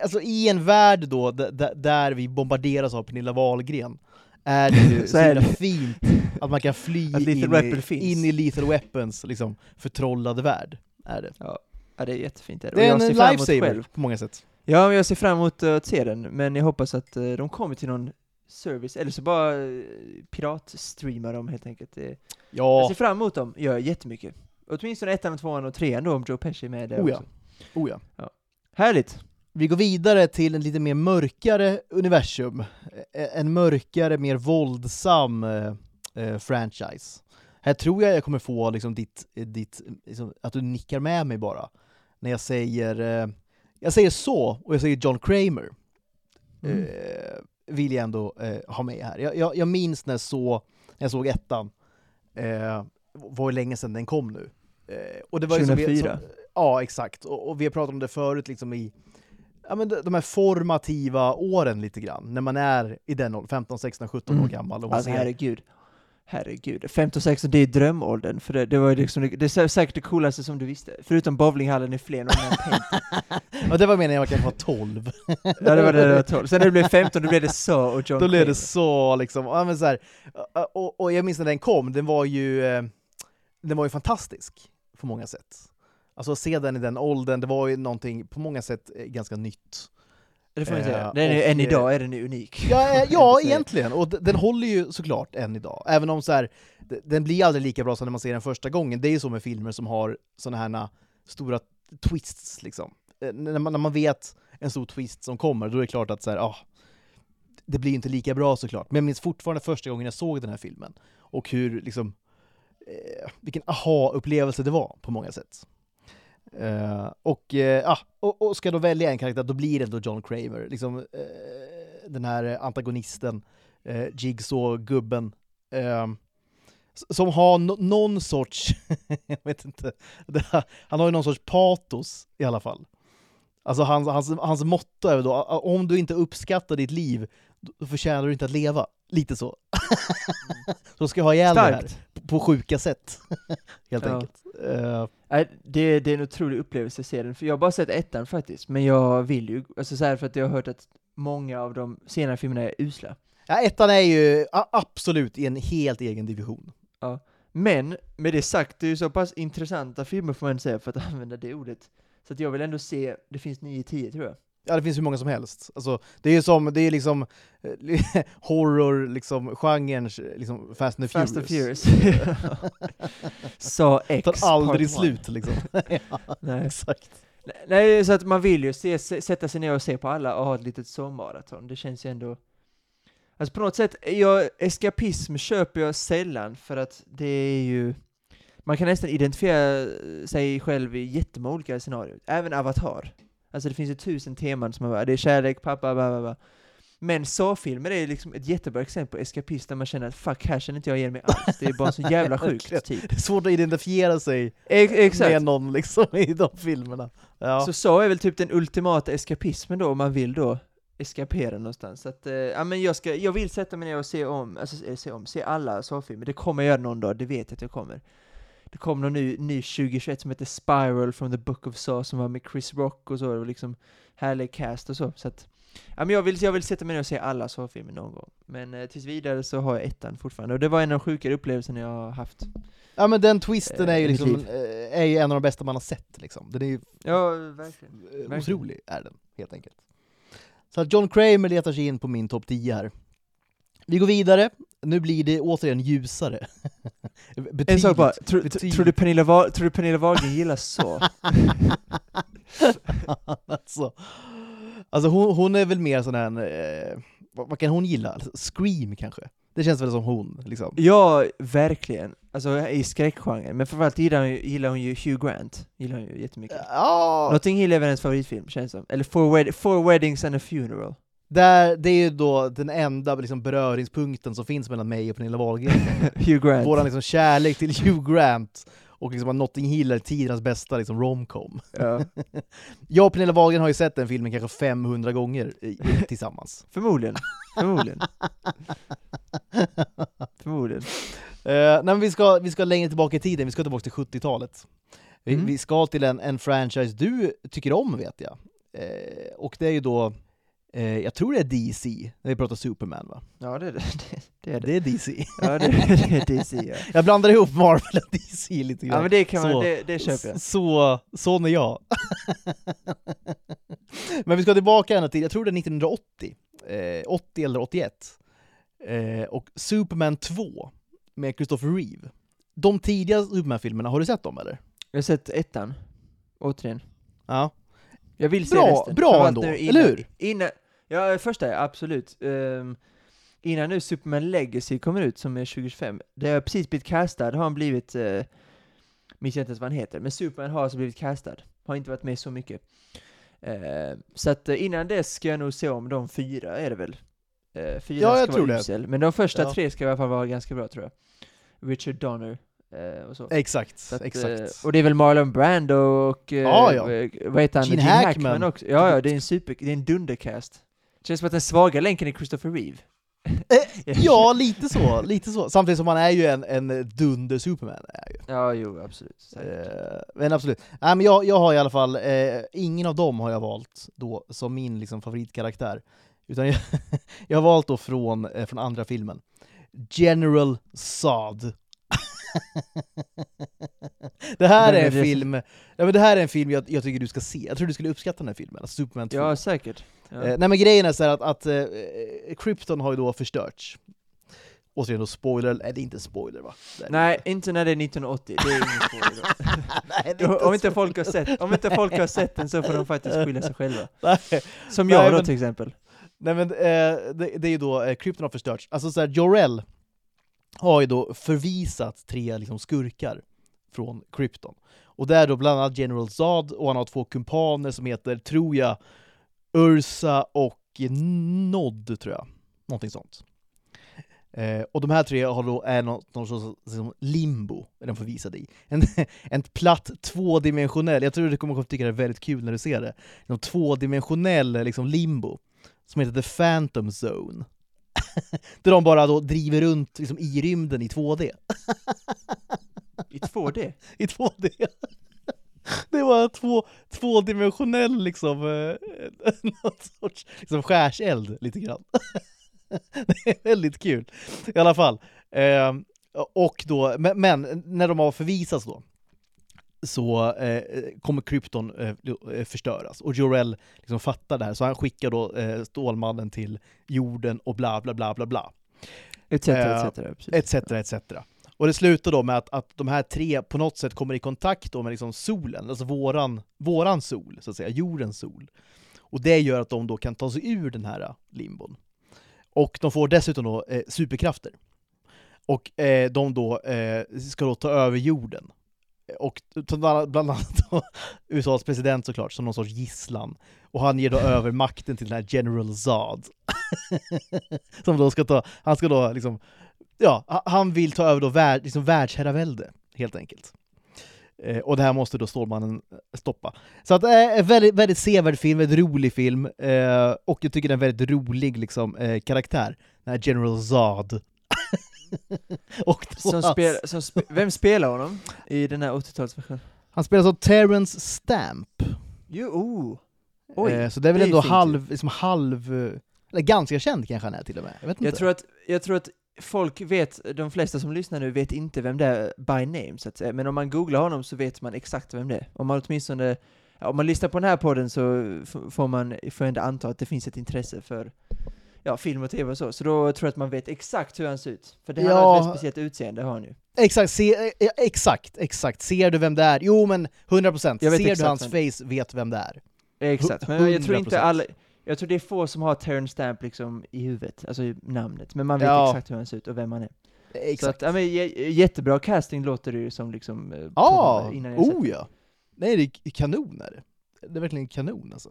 Alltså i en värld då där vi bombarderas av Pernilla Wahlgren, är det ju *laughs* Så så är det. fint att man kan fly in, i, in i Lethal Weapons liksom, förtrollade värld. Är det. Ja, det är jättefint. är Det är en ser fram emot lifesaver på många sätt. Ja, jag ser fram emot eh, att se den, men jag hoppas att eh, de kommer till någon service, eller så bara uh, piratstreamar dem helt enkelt. Det, Jag Ja, ser fram emot dem, gör jag jättemycket. Åtminstone ettan, och tvåan och trean då, om Joe Pesci är med där Oh ja. också. oh ja. Härligt! Vi går vidare till en lite mer mörkare universum. Eh, En mörkare, mer våldsam eh, eh, franchise. Här tror jag jag kommer få liksom ditt, eh, ditt liksom, att du nickar med mig bara. När jag säger, eh, jag säger så, och jag säger John Kramer. Mm. Eh, vill jag ändå eh, ha med här. Jag, jag, jag minns när, så, när jag såg ettan, eh, var länge sedan den kom nu. Eh, och det var ju som vi- 2004. Som, ja, exakt. Och, och vi har pratat om det förut, liksom i ja, men de de här formativa åren lite grann, när man är i den åldern, 15, 16, 17 år Mm. gammal. Och man Alltså ser, herregud. Herregud. 15 16 det är drömåldern, för det, det var ju liksom, det, det är säkert det coolaste som du visste. Förutom bowlinghallen i Flen och den och *laughs* det var meningen jag kanske var 12. Ja, det var det det var 12. Sen när det blev 15, då blev det så och John Då blev det så liksom, ja, men så här, och, och jag minns när den kom, den var ju, eh, den var ju fantastisk på många sätt. Alltså att se den i den åldern, det var ju någonting på många sätt eh, ganska nytt. Det får man Eh, säga. Den är, och, än eh, idag är den unik. Ja, eh, *laughs* ja egentligen, och den håller ju såklart än idag. Även om så här, den blir aldrig lika bra som när man ser den första gången. Det är ju så med filmer som har såna här stora twists liksom. Eh, När man, när man vet en stor twist som kommer, då är det klart att så här, ah, det blir inte lika bra såklart. Men jag minns fortfarande första gången jag såg den här filmen, och hur liksom, eh, vilken aha-upplevelse det var på många sätt. Uh, och, uh, ah, och, och ska jag då välja en karaktär, då blir det ändå John Kramer. Liksom, uh, den här antagonisten, uh, Jigsaw-gubben, ehm, som har no någon sorts, *laughs* jag vet inte, här, han har ju någon sorts patos i alla fall. Alltså hans, hans, hans motto är då, om du inte uppskattar ditt liv, då förtjänar du inte att leva. Lite så. *laughs* så ska jag ha ihjäl det här på, sjuka sätt, *laughs* helt Ja. enkelt. Nej, det, det är en otrolig upplevelse att se den, för jag har bara sett ettan faktiskt, men jag vill ju, alltså så här för att jag har hört att många av de senare filmerna är usla. ja, ettan är ju absolut i en helt egen division. Men, med det sagt, det är ju så pass intressanta filmer får man säga, för att *laughs* använda det ordet. Så att jag vill ändå se, det finns 9-10 tror jag. Ja, det finns hur många som helst. Alltså, det är ju som, det är liksom eh, *laughs* horror, liksom, genrens, liksom Fast and the Fast and Furious. Furious. *laughs* Så X Tar aldrig slut liksom. *laughs* ja, Nej. exakt. Nej, så att man vill ju se, sätta sig ner och se på alla och ha ett litet sommaraton. Det känns ju ändå... Alltså på något sätt, jag, eskapism köper jag sällan för att det är ju... Man kan nästan identifiera sig själv i jättemånga olika scenarier. Även Avatar. Alltså det finns ju tusen teman som man bara, det är kärlek, pappa, bla bla bla. Men så-filmer är liksom ett jättebra exempel på eskapism där man känner att fuck, här känner inte jag igen mig alls. Det är bara så *laughs* jävla sjukt, typ. Det är svårt att identifiera sig Ex exakt. med någon liksom i de filmerna. Ja. Så så är väl typ den ultimata eskapismen då, om man vill då eskapera någonstans. Så att, eh, ja men jag ska, jag vill sätta mig ner och se om, alltså eh, se om, se alla så-filmer. Det kommer jag göra någon dag, det vet jag att jag kommer. Det kom någon ny, ny 2021 som heter Spiral from the Book of Saw som var med Chris Rock och så, det var liksom härlig cast och så. så att, ja men jag vill, jag vill sätta mig ner och se alla så-filmer någon gång. Men eh, tills vidare så har jag ettan fortfarande, och det var en av de sjukare upplevelserna jag har haft. ja men den twisten Eh, är ju mitt liksom, eh, är ju en av de bästa man har sett liksom. Den är ju Ja, verkligen. eh, Verkligen. otrolig, är den, helt enkelt. Så att John Kramer letar sig in på min topp 10 här. Vi går vidare, nu blir det återigen ljusare. *laughs* En sak bara, tror, tror, du Pernilla Wa- tror du Pernilla Wahlgren gillar så? *laughs* alltså, alltså hon, hon är väl mer sån här, eh, vad, vad kan hon gilla? Alltså, Scream kanske? Det känns väl som hon, liksom. Ja, verkligen. Alltså i skräckgenren. Men framförallt gillar hon, gillar hon ju Hugh Grant. Gillar hon ju jättemycket. Ja, Notting Hill är väl hennes favoritfilm, känns som. Eller Four, wed Four Weddings and a Funeral. Där, det är ju då den enda liksom, beröringspunkten som finns mellan mig och Pernilla Wahlgren. *laughs* Hugh Grant. Våran liksom, kärlek till Hugh Grant och liksom, att Notting Hill är tidernas bästa liksom, romcom. Ja. *laughs* Jag och Pernilla Wahlgren har ju sett den filmen kanske 500 gånger i, tillsammans. *laughs* Förmodligen. Förmodligen. Förmodligen. Eh, nej, vi, ska, vi ska längre tillbaka i tiden, vi ska tillbaka till 70-talet. Vi, Mm. vi ska till en, en franchise du tycker om vet jag. Eh, och det är ju då jag tror det är DC, när vi pratar Superman va? Ja, det, det, *laughs* det är det. Det är DC. Ja, det, det är *laughs* *laughs* DC, ja. Jag blandar ihop Marvel och DC lite grann. Ja, men det kan man, Så. det, det köper jag. Så, sån är jag. Men vi ska tillbaka ända till, jag tror det är 1980, eh, 80 eller 81. Eh, och Superman 2 med Christopher Reeve. De tidiga Superman-filmerna, har du sett dem eller? Jag har sett ettan, återigen. Ja. Jag vill se Bra- resten. bra ändå, eller hur? Innan, ja, första är absolut. Ehm, innan nu Superman Legacy kommer ut, som är 2025, det har precis blivit castad, har han blivit, uh, minns jag inte ens vad han heter, men Superman har alltså blivit castad. Har inte varit med så mycket. Eh, så att eh, innan dess ska jag nog se om de fyra, är det väl? Uh, fyra Ja, jag ska tror vara det. usel, men de första Ja. tre ska i alla fall vara ganska bra tror jag. Richard Donner eh. Exakt, att, eh, exakt. och det är väl Marlon Brando och, eh, Ja, eh, vad heter han, Gene Gene Hackman. Hackman. också. Ja, ja, det är en super, det är en dundercast. Känns som att den svaga länken är Christopher Reeve. Eh, *laughs* ja, lite så, lite så. Samtidigt som han är ju en, en dunder Superman. Är ju. Ja, jo, absolut. Eh, men absolut. Nej, men jag, jag har i alla fall, eh, ingen av dem har jag valt då som min liksom, favoritkaraktär. Utan jag, *laughs* jag har valt då från, eh, från andra filmen. General Zod. *laughs* det här är en film, ja, men det här är en film jag, jag tycker du ska se. Jag tror du skulle uppskatta den här filmen, alltså Superman 2. Ja, säkert. Ja. Eh, nej men grejen är så att, att eh, Krypton har ju då förstörts. Återigen då spoiler, nej det är inte spoiler va? Nej, inte när det är 1980, det är ingen spoiler. *laughs* Nej, är om, inte folk har sett, om inte folk har sett den så får de faktiskt skylla sig själva. *laughs* Nej. Som Nej, jag då men- till exempel. Nej men eh, det, det är ju då, eh, Krypton har förstörts. Alltså så här, Jor-El har ju då förvisat tre liksom, skurkar från Krypton. Och det är då bland annat General Zod, och han har två kumpaner som heter, tror jag, Ursa och Nod, tror jag. Någonting sånt. Eh, och de här tre har då, är något, någon sorts liksom, limbo, är de förvisade i. En, *laughs* en platt tvådimensionell, jag tror du kommer att tycka det är väldigt kul när du ser det, en tvådimensionell liksom, limbo som heter The Phantom Zone. *laughs* Där de bara då driver runt liksom, i rymden i 2D. I 2D? *laughs* I 2D. *laughs* Det var två, tvådimensionell liksom, eh, något sorts liksom, skärseld lite grann. Det är väldigt kul. I alla fall. Eh, och då, men, men när de har förvisats då, så eh, kommer Krypton eh, förstöras. Och Jor-El liksom fattar det här, så han skickar då eh, Stålmannen till jorden och bla bla bla bla bla. Etc, Eh, etc. Precis. etc, etc. Och det slutar då med att, att de här tre på något sätt kommer i kontakt då med liksom solen, alltså våran, våran sol, så att säga, jordens sol. Och det gör att de då kan ta sig ur den här eh, limbon. Och de får dessutom då eh, superkrafter. Och eh, de då eh, ska då ta över jorden. Och bland annat- USAs *laughs* president såklart, som någon sorts gisslan. Och han ger då *laughs* över makten till den här General Zod. *laughs* som då ska ta, han ska då liksom ja, ha- han vill ta över då värld, liksom världsherravälde, helt enkelt. Eh, och det här måste då Stålmannen eh, stoppa. Så att det är en väldigt, väldigt sevärd film, väldigt rolig film, eh, och jag tycker det är en väldigt rolig liksom, eh, karaktär, den här General Zod. *laughs* och då Som spel, som spe, vem spelar honom i den här 80-talsversionen? Han spelas av Terrence Stamp. Jo, oh. Oj, eh, så det är väl det ändå halv, liksom halv, eh, eller ganska känd kanske han är till och med. Jag vet inte. Jag tror, att, jag tror att folk vet, de flesta som lyssnar nu vet inte vem det är by name så att säga, men om man googlar honom så vet man exakt vem det är. Om man åtminstone, om man lyssnar på den här podden så får man får ändå anta att det finns ett intresse för ja, film och tv och så, så då tror jag att man vet exakt hur han ser ut. För det har Ja. ett väldigt speciellt utseende, har han ju. Exakt, se, eh, exakt, exakt. Ser du vem det är? Jo men 100%. Jag vet Ser du hans vem- face, vet vem det är. Exakt, men jag tror 100%. inte alla, jag tror det är få som har Terrence Stamp liksom i huvudet, alltså i namnet, men man vet Ja. exakt hur han ser ut och vem han är. Så Exakt. att, ja, men, jättebra casting låter det ju som liksom, eh, Ja, på- innan jag sett oh det. ja. Nej, det är kanon är det. Det är verkligen kanon alltså.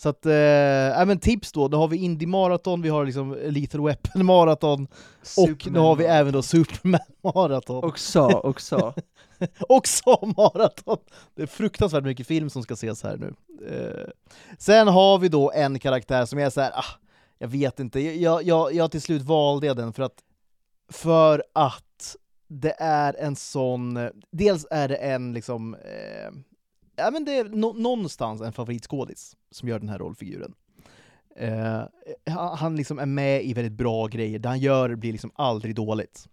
Så att, eh, men tips då, då har vi Indie Marathon, vi har liksom Lethal Weapon Marathon, och nu har vi även då Superman Marathon. Och sa, och så *laughs* maraton! Det är fruktansvärt mycket film som ska ses här nu. Eh, sen har vi då en karaktär som är så här, ah, jag vet inte, jag, jag, jag till slut valde jag den för att, för att det är en sån, dels är det en liksom, eh, ja men det är no någonstans en favoritskådis som gör den här rollfiguren. Eh, han, liksom är med i väldigt bra grejer, det han gör blir liksom aldrig dåligt.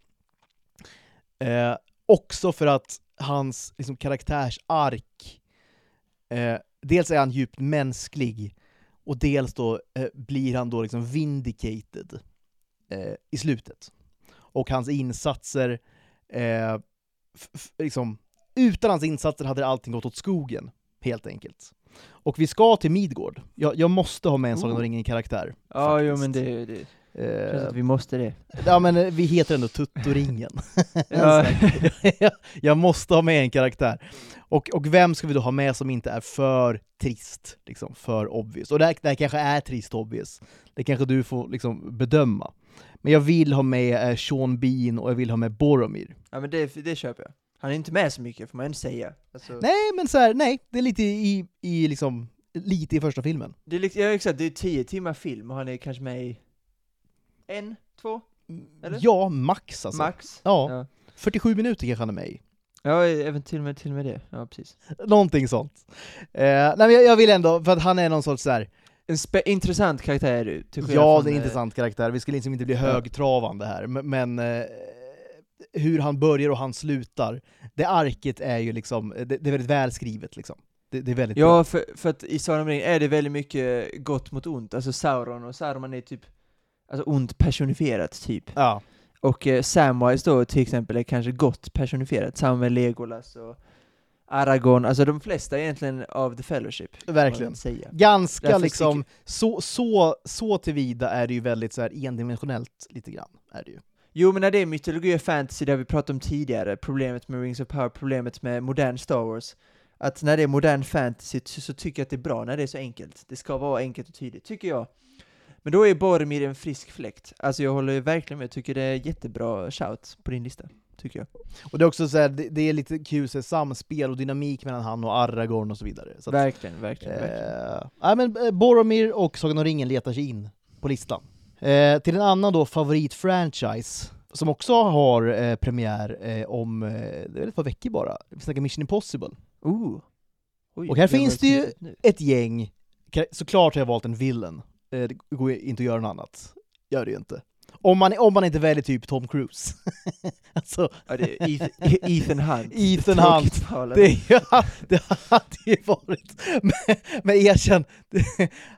Eh, också för att hans liksom, karaktärsark, eh, dels är han djupt mänsklig, och dels då eh, blir han då liksom vindicated eh, i slutet. Och hans insatser, eh, liksom, utan hans insatser hade allting gått åt skogen, helt enkelt. Och vi ska till Midgård. Jag, jag måste ha med en Sagan om Oh. ringen-karaktär. Ja, jo men det, det känns Eh, att vi måste det. ja men eh, vi heter ändå Tuttoringen. *laughs* Ja. jag, *laughs* jag måste ha med en karaktär. Och, och vem ska vi då ha med som inte är för trist, liksom, för obvious? Och det här, det här kanske är trist obvious, det kanske du får liksom bedöma. Men jag vill ha med eh, Sean Bean och jag vill ha med Boromir. Ja men det, det köper jag. Han är inte med så mycket får man ändå säga. Alltså, Nej men så här, nej, det är lite i, i liksom, lite i första filmen. Det är, liksom- ja exakt, det är tio timmar film och han är kanske med i en, två, Eller? Ja, max alltså. max. Ja, Ja. 47 minuter kanske han är med i. Ja, även till och med, till och med det. Ja, precis. Någonting sånt. Eh, nej men jag, jag vill ändå, för att han är någon sorts så här. En spe- intressant karaktär du, till skillnad ja från, det är en eh, intressant karaktär, vi skulle liksom inte bli högtravande här, men eh, hur han börjar och han slutar, det arket är ju liksom, det, det är väldigt välskrivet liksom. Det, det är väldigt bra. Ja, för, för att i Sagan om ringen är det väldigt mycket gott mot ont, alltså Sauron och Saruman är typ Alltså ont personifierat, typ. Ja. Och eh, Samwise då till exempel är kanske gott personifierat, samma med Legolas och Aragorn, alltså de flesta egentligen av The Fellowship. Verkligen. Säga. Ganska Därför liksom, så, så, så tillvida är det ju väldigt så här endimensionellt lite grann, är det ju. Jo men när det är mytologi och fantasy, det har vi pratat om tidigare, problemet med Rings of Power, problemet med modern Star Wars, att när det är modern fantasy så, så tycker jag att det är bra när det är så enkelt. Det ska vara enkelt och tydligt, tycker jag. Men då är Boromir en frisk fläkt. Alltså jag håller verkligen med, jag tycker det är jättebra shout på din lista, tycker jag. Och det är också så här, det, det är lite kul så här, samspel och dynamik mellan han och Aragorn och så vidare. Så att, verkligen, verkligen, verkligen. ja, men eh, Boromir och Sagan om ringen letar sig in på listan. Eh, till en annan då favoritfranchise, som också har eh, premiär eh, om eh, det är ett par veckor bara. Vi snackar Mission Impossible. Ooh. Oj, Och här finns det ju-. Ett gäng, såklart har jag valt en villain. Eh, det går inte att göra något annat. Gör det ju inte. Om man, om man inte väljer typ Tom Cruise. *laughs* alltså, Ja, det är Ethan, Ethan Hunt. *laughs* Ethan Hunt. Det, *laughs* det hade ju varit... Men, men erkänn,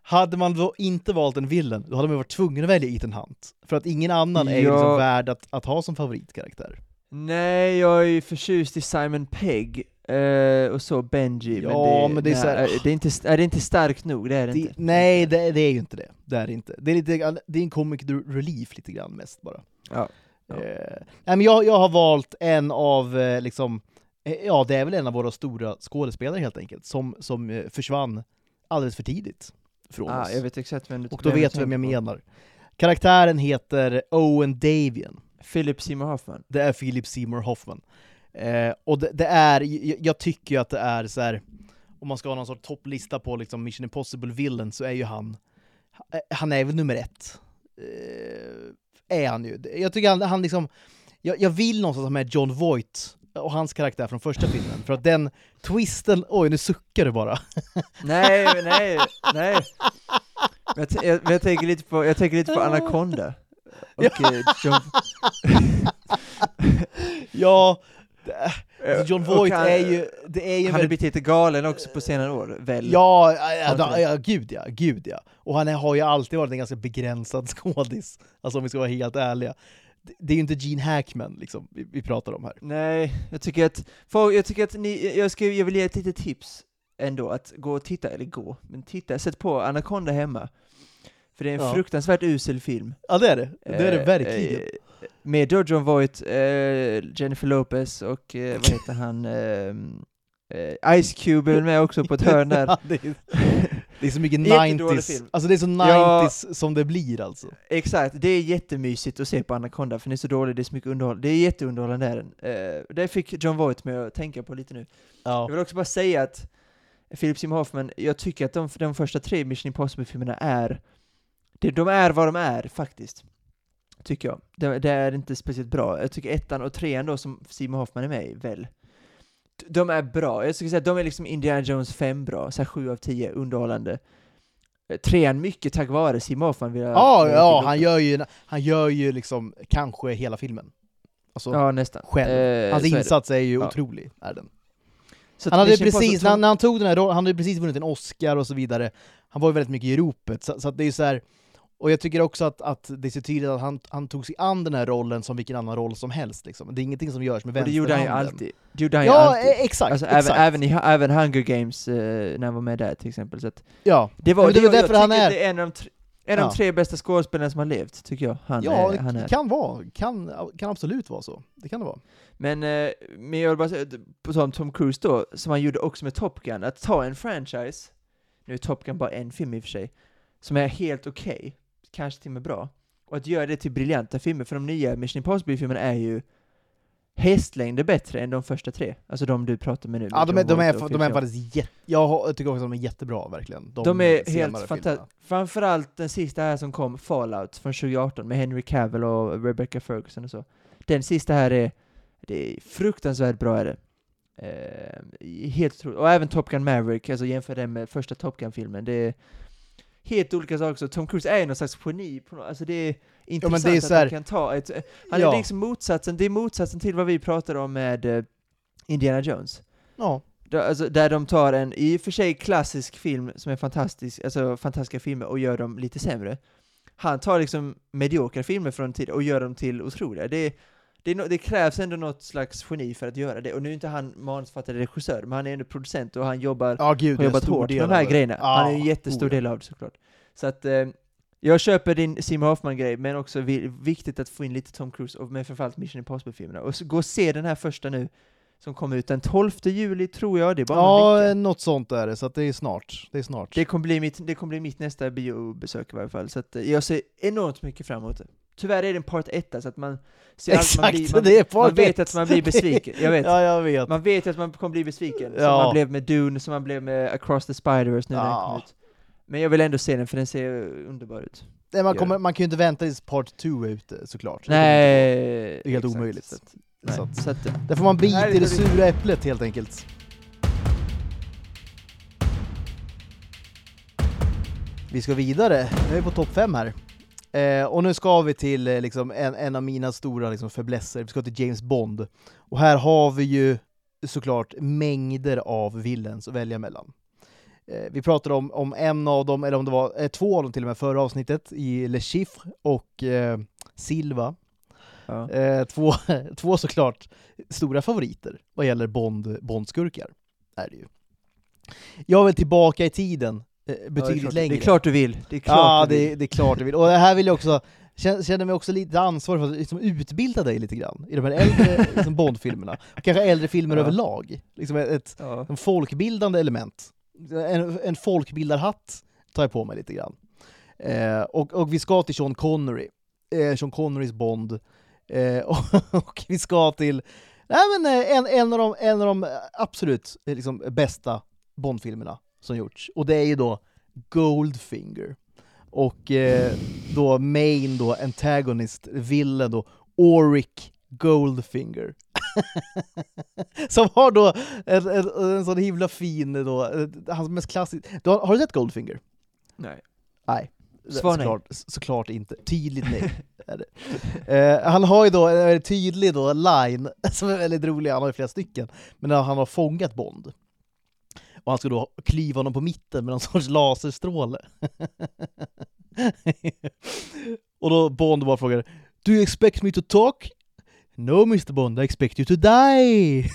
hade man då inte valt en villain, då hade man varit tvungen att välja Ethan Hunt. För att ingen annan är ju Ja. liksom värd att, att ha som favoritkaraktär. Nej, jag är ju förtjust i Simon Pegg eh, och så Benji, Ja, men det, men det är nej, så här- det är inte, är det inte starkt nog, det är det, Det, inte. nej, det, det är ju inte det. Det är inte. Det är, lite, det är en comic relief lite grann mest bara. Ja. Ja. Nej, men jag, jag har valt en av, eh, liksom, ja det är väl en av våra stora skådespelare helt enkelt, som, som försvann alldeles för tidigt från Ah, oss. jag vet exakt vem du Och då vet du vem jag menar. Karaktären heter Owen Davian. Philip Seymour Hoffman. Det är Philip Seymour Hoffman. Eh, och det, det är, jag, tycker ju att det är så här. om man ska ha någon sorts topplista på liksom Mission Impossible villain så är ju han, eh, han är väl nummer ett. Eh, är han ju. Jag tycker han, han liksom, jag, jag vill någonstans ha med John Voight och hans karaktär från första filmen, för att den twisten, oj nu suckar du bara. *laughs* nej, nej, nej. Jag, jag, jag, tänker lite på, jag tänker lite på Anaconda. Och eh, John, *laughs* ja, alltså John Voight han- är ju, det är ju Han har blivit lite galen också på senare år, väl? Ja, ja, ja, gud ja, gud ja. Och han har ju alltid varit en ganska begränsad *laughs* skådis, alltså om vi ska vara helt ärliga. Det, det är ju inte Gene Hackman liksom, vi, vi pratar om här. Nej, jag tycker att, för, jag tycker att ni, jag, ska, jag vill ge ett litet tips ändå, att gå och titta, eller gå, men titta, sätt på Anaconda hemma. För det är en Ja. fruktansvärt usel film. Ja det är det, det är det Eh, verkligen. eh, med John Voight, eh, Jennifer Lopez och eh, vad heter *laughs* han, eh, eh, Ice Cube är med också på ett hörn där. *laughs* Ja, det, är, det är så mycket *laughs* Jättedålig 90s, film. alltså det är så 90s Ja. som det blir alltså. Exakt, det är jättemysigt att se på Anaconda, för den är så dålig, det är så mycket underhåll. Det är jätteunderhållande är den. Eh, det fick John Voight med att tänka på lite nu. Ja. Jag vill också bara säga att Philip Seymour Hoffman, jag tycker att de, de första tre Mission Impossible-filmerna är, de är vad de är faktiskt. Tycker jag. Det, det är inte speciellt bra. Jag tycker ettan och trean då som Seymour Hoffman är med i, väl, de är bra. Jag skulle säga att de är liksom Indiana Jones 5 bra, så här 7 av 10, underhållande. eh, trean mycket tack vare Sim Hoffman vill jag Ja, ja han gör ju, han gör ju liksom kanske hela filmen. Alltså, Ja, nästan. själv. Eh, Hans så är insats är ju Ja. otrolig, är den. Så Han hade precis, när han, tog den här rollen, han hade precis vunnit en Oscar och så vidare. Han var ju väldigt mycket i ropet, så, så att det är ju så här. Och jag tycker också att, att det är så tydligt att han, han tog sig an den här rollen som vilken annan roll som helst liksom. Det är ingenting som görs med Och det gjorde han ju vänsterhanden. alltid. Det gjorde han Ja, alltid. eh, exakt, Alltså, exakt. Även, även, i, även Hunger Games, eh, när han var med där till exempel. Så att ja. det var, Men det det, jag därför han är- det är en av de, tre, en av Ja. de tre bästa skådespelarna som har levt, tycker jag. Han, ja, är, han det är. kan vara. Kan, kan absolut vara så. Det kan det vara. Men, eh, men jag vill bara säga, på tal om Tom Cruise då, som han gjorde också med Top Gun, att ta en franchise, nu är Top Gun bara en film i och för sig, som är helt okej, kanske till och med bra, och att göra det till briljanta filmer, för de nya Mission Impossible-filmerna är ju hästlängder bättre än de första tre, alltså de du pratar med nu. Ja, de är, de är, de är faktiskt jätte... Jag tycker också att de är jättebra, verkligen. De är senare helt fantastiska. Framförallt den sista här som kom, Fallout, från 2018, med Henry Cavill och Rebecca Ferguson och så. Den sista här är, det är fruktansvärt bra är det. Eh, helt otroligt. Och även Top Gun Maverick, alltså jämför den med första Top Gun-filmen. Det är helt olika saker. Så Tom Cruise är någon slags geni. På något, alltså det är intressant det är att här- han kan ta ett... Han Ja. är liksom motsatsen, det är motsatsen till vad vi pratade om med eh, Indiana Jones. Ja, alltså, där de tar en i och för sig klassisk film som är fantastisk, alltså fantastiska filmer och gör dem lite sämre. Han tar liksom mediokra filmer från tid och gör dem till otroliga. Det, det, no, det krävs ändå något slags geni för att göra det. Och nu är inte han manusförfattare regissör, men han är ändå producent och han jobbar, ja gud, har jobbat hårt med de här grejerna. Ja, han är en jättestor oh ja. del av det såklart. Så att eh, jag köper din Simon Hoffman-grej, men också vi, viktigt att få in lite Tom Cruise, och med framförallt Mission Impossible-filmerna. Och så, gå och se den här första nu, som kommer ut den 12 juli tror jag, det är bara en vecka. Ja, något sånt är det, så det är snart. Det är snart. Det kommer bli mitt, det kommer bli mitt nästa biobesök i varje fall, så att eh, jag ser enormt mycket fram emot det. Tyvärr är det en part 1 så att man ser allt, man, Exakt, blir, man, det är part man vet ett. att man blir besviken, jag vet. *laughs* ja, jag vet. Man vet att man kommer bli besviken, som Ja. man blev med Dune, som man blev med Across the Spider-Verse nu när den Ja. kom ut. Men jag vill ändå se den, för den ser underbar ut. Nej, man, kommer, man kan ju inte vänta tills part 2 är ute, såklart. Nej, Det är helt exakt, omöjligt. Så att, nej, Så att, så att, där får man bita i det sura äpplet, helt enkelt. Vi ska vidare, nu är vi på topp 5 här. Eh, och nu ska vi till eh, liksom, en, en av mina stora liksom, fäblesser, vi ska till James Bond. Och här har vi ju såklart mängder av villains att välja mellan. Eh, vi pratade om, om en av dem, eller om det var eh, två av dem till och med, förra avsnittet i Le Chiffre och eh, Silva. ja. Eh, två, *laughs* två såklart stora favoriter vad gäller Bond, Bondskurkar. Är det ju. Jag vill tillbaka i tiden eh, Ja, det är betydligt klart- längre. Det är klart du vill. Det är klart ja, du vill. det, det är klart jag vill. Och här vill jag också, känner, mig också lite ansvarig för att liksom utbilda dig lite grann i de här äldre *laughs* liksom Bond-filmerna. Kanske äldre filmer Ja. överlag. Liksom ett, ett Ja. en folkbildande element. En, en folkbildarhatt tar jag på mig lite grann. Eh, och, och vi ska till Sean Connery. Eh, Sean Connerys Bond. Eh, *laughs* och, och vi ska till nej men, eh, en, en, av de, en av de absolut eh, liksom, bästa Bond-filmerna som gjorts. Och det är ju då Goldfinger. Och eh, då main då, antagonist, villain då, Auric Goldfinger. *laughs* som har då en, en, en sån himla fin då, eh, hans mest klassisk... Du har, har du sett Goldfinger? Nej. Nej. Svar nej. såklart, såklart inte. Tydligt nej. *laughs* Eh, han har ju då en tydlig då line *laughs* som är väldigt rolig, han har ju flera stycken, men han har fångat Bond. Och han ska då klyva honom på mitten med någon *laughs* sorts laserstråle. *laughs* och då Bond bara frågar Do you expect me to talk? No Mr Bond, I expect you to die! *laughs*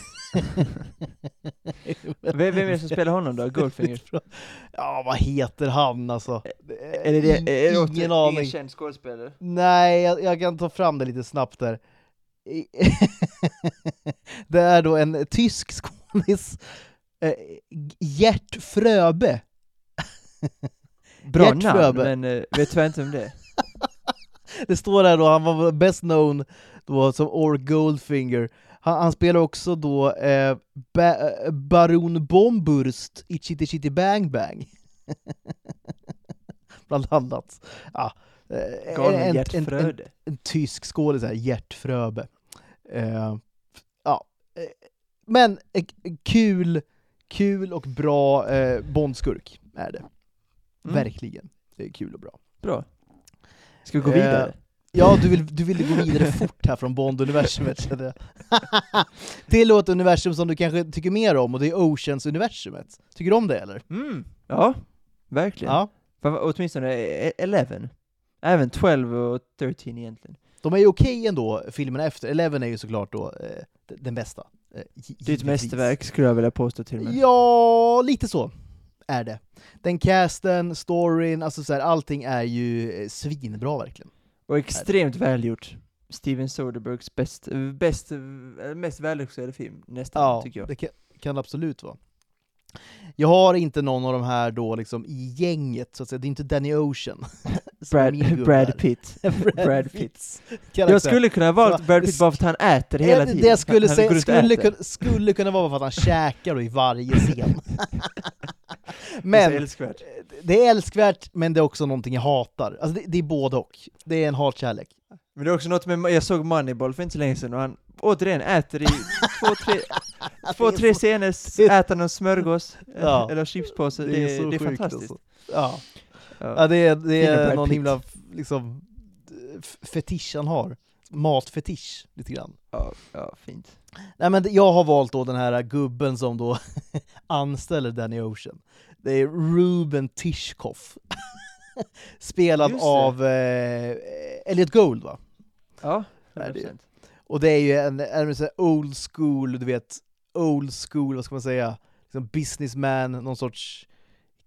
Vem, vem är det som spelar honom då? Goldfinger? Ja, vad heter han alltså? Är det det? Är det Ingen ingen aning. känd skådespelare? Nej, jag, jag kan ta fram det lite snabbt där. Det är då en tysk skådis, eh, Gert Fröbe. Bra Gert namn, Fröbe. men uh, vet tyvärr inte om det är. *laughs* Det står där då, han var best known då som Or Goldfinger. Han, han spelar också då eh, ba, eh, Baron Bomburst i Chitty Chitty Bang Bang. *laughs* Bland annat. Ja, eh, Galne en, Gert en, en, Fröde. en tysk skådis här, Gert Fröbe. Eh, ja. eh, Men eh, kul, kul och bra eh, Bondskurk är det. Mm. Verkligen. Det är kul och bra. Bra. Ska vi gå Eh, vidare? Ja, du vill, du vill gå vidare *laughs* fort här från Bond-universumet känner jag. *laughs* Till ett universum som du kanske tycker mer om, och det är Oceans-universumet. Tycker du om det eller? Mm. Ja, verkligen. Ja. Ja. Åtminstone e- 11. Även 12 och 13 egentligen. De är ju okej ändå, filmerna efter. Eleven är ju såklart då eh, den bästa. Eh, gi- Det är ett givetvis. mästerverk skulle jag vilja påstå till och med. Ja, lite så är det. Den casten, storyn, alltså så här, allting är ju eh, svinbra verkligen. Och extremt välgjort. Steven Soderberghs bäst, bäst, eh, mest välregisserade film, nästan, Ja, tycker jag. det kan, kan det absolut vara. Jag har inte någon av de här då liksom i gänget, så att säga. Det är inte Danny Ocean. *laughs* *laughs* Brad, Brad. Pitt. Brad Brad Pitts Jag skulle kunna Så, Brad Pitt bara för att han äter hela tiden. Det skulle Han- skulle, kunna, skulle kunna vara för att han käkar i varje scen. *laughs* Det är men älskvärt. det är älskvärt, men det är också någonting jag hatar. Alltså det, det är både och. Det är en hatkärlek. Men det är också något med, jag såg Moneyball för inte så länge sedan och han återigen äter i två, tre, *laughs* två, tre scener, äter någon smörgås, eh, Ja. eller chipspåse, det, Det är det, är fantastiskt. alltså. Ja. Ja. Ja, det är, det är någon himla liksom, fetisch han har. Matfetisch, lite grann. Ja, ja, fint. Nej men jag har valt då den här gubben som då *laughs* anställer Danny Ocean. Det är Ruben Tishkoff. *laughs* Spelad av eh, Elliot Gould va? Ja, Nej, det- 100%. Och det är ju en, en sån old school, du vet, old school, vad ska man säga, liksom businessman, någon sorts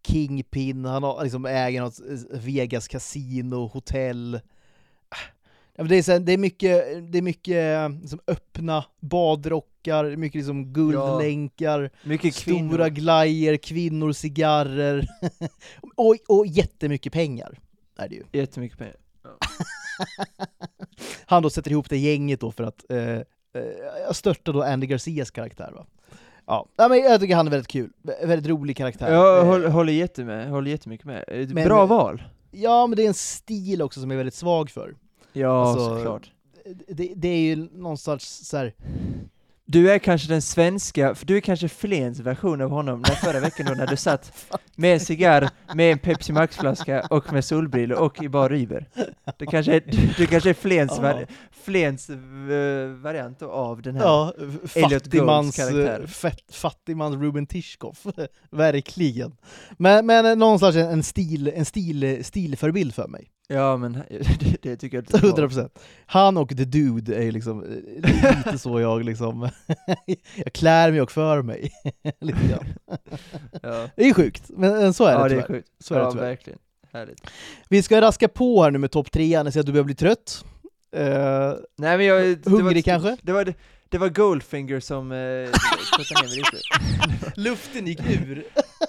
kingpin, han har, liksom äger något eh, Vegas kasino, hotell. Ja, men det, är så det är mycket, det är mycket liksom öppna badrockar, mycket liksom guldlänkar, Mycket kvinnor. stora glajer, kvinnor, cigarrer *laughs* och, och jättemycket pengar. Är det ju. Jättemycket pengar. *laughs* Han då sätter ihop det gänget då för att eh, eh, störta då Andy Garcias karaktär va. Ja, ja men jag tycker han är väldigt kul, Vä- väldigt rolig karaktär. Jag Eh, håller, håller, jätteme, håller jättemycket med. Ett Men- Bra val. Ja, men det är en stil också som jag är väldigt svag för. Ja, Alltså, såklart. Det, det är ju någon sorts så här, Du är kanske den svenska, för du är kanske Flens version av honom, när förra veckan då när du satt med en cigarr, med en Pepsi Max-flaska och med solbrillor och i bar River. Du kanske är, du, du kanske är Flens, Ja. vari- Flens eh, variant av den här. ja, fattigmans, Goulds karaktär. eh, fett, fattigmans Ruben Tishkoff. *laughs* Verkligen. Men, men någon slags en stil, en stil, stilförebild för mig. Ja, men *laughs* det, det tycker jag är 100 procent. Han och The Dude är ju liksom eh, lite så jag liksom, *laughs* jag klär mig och för mig. *laughs* lite grann. Ja, Det är sjukt, men så är ja det det är tyvärr. sjukt. Så är det ja, tyvärr. verkligen. Härligt. Vi ska raska på här nu med topp trean, jag ser att du börjar bli trött. Eh, Nej men jag... det Hungrig var, kanske? Det var, det var Goldfinger som eh, ner mig lite. luften gick ur.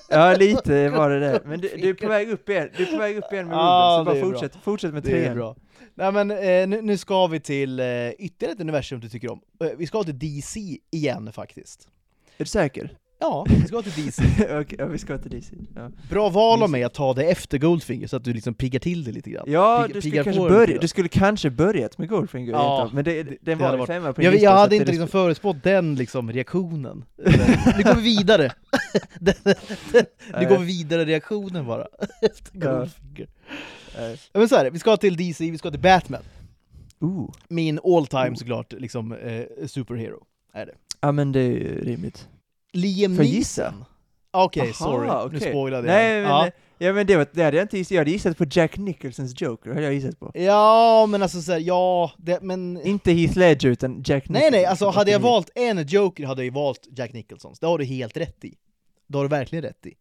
Ja, lite var det där. Men du, du är på väg upp igen, du är på väg upp igen med Ja, Ruben, så det bara bra. fortsätt, fortsätt med Det är trean. bra. Nej men eh, nu, nu ska vi till eh, ytterligare ett universum du tycker om. Eh, vi ska till DC igen faktiskt. Är du säker? Ja, vi ska till DC. *laughs* Okej, ja, vi ska till DC. Ja, Bra val av mig att ta det efter Goldfinger så att du liksom piggar till det lite grann. ja Pigg- du, skulle kanske börja, du skulle kanske börjat med Goldfinger Ja, men det, det, den det var ju femma på Jag, lista, jag hade inte liksom sp- förutspått den liksom reaktionen. *laughs* Nu går vi vidare. *laughs* Den- den- Nu går vi vidare reaktionen bara. Efter. Goldfinger. Ja, men så är det, vi ska till DC, vi ska till Batman. Ooh. Min all time Oh. såklart, liksom eh, superhero. Är det. Ja men det är ju rimligt. Liam Får jag gissa? Neeson. Okej, Aha, sorry. Nu okej. spoilade Nej jag. men, ja. ja men det, var, det hade jag inte gissat, jag hade gissat på Jack Nicholsons Joker, hade jag gissat på. ja, men alltså såhär, ja, det, men... Inte Heath Ledger utan Jack Nicholson. Nej nej, alltså hade jag valt en Joker hade jag ju valt Jack Nicholsons. Det har du helt rätt i. Det har du verkligen rätt i.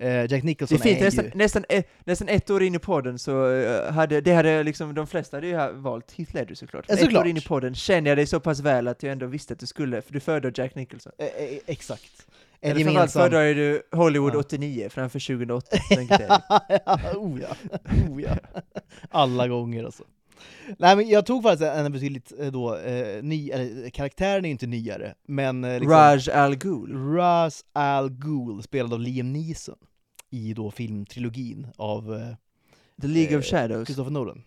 Eh, Jack Det Nicholson är fint, är nästan, ju... nästan, ett, nästan ett år in i podden så eh, hade, det hade liksom, de flesta hade ju valt Heath Ledger såklart. Ja, ett såklart. år in i podden känner jag dig så pass väl att jag ändå visste att du skulle, för du föredrar Jack Nicholson. Eh, eh, exakt. En Eller framförallt gemensam... föredrar ju du Hollywood Ja. 89 framför 2008. *laughs* tänkte jag. oh ja, oh ja. Alla gånger alltså. Nej men jag tog faktiskt en betydligt eh, då, eh, ny, eller karaktären är ju inte nyare, men eh, liksom, Raj Al Ghul. Ras Al Ghul, spelad av Liam Neeson i då filmtrilogin av eh, The League Eh, of Shadows. Christopher Nolan.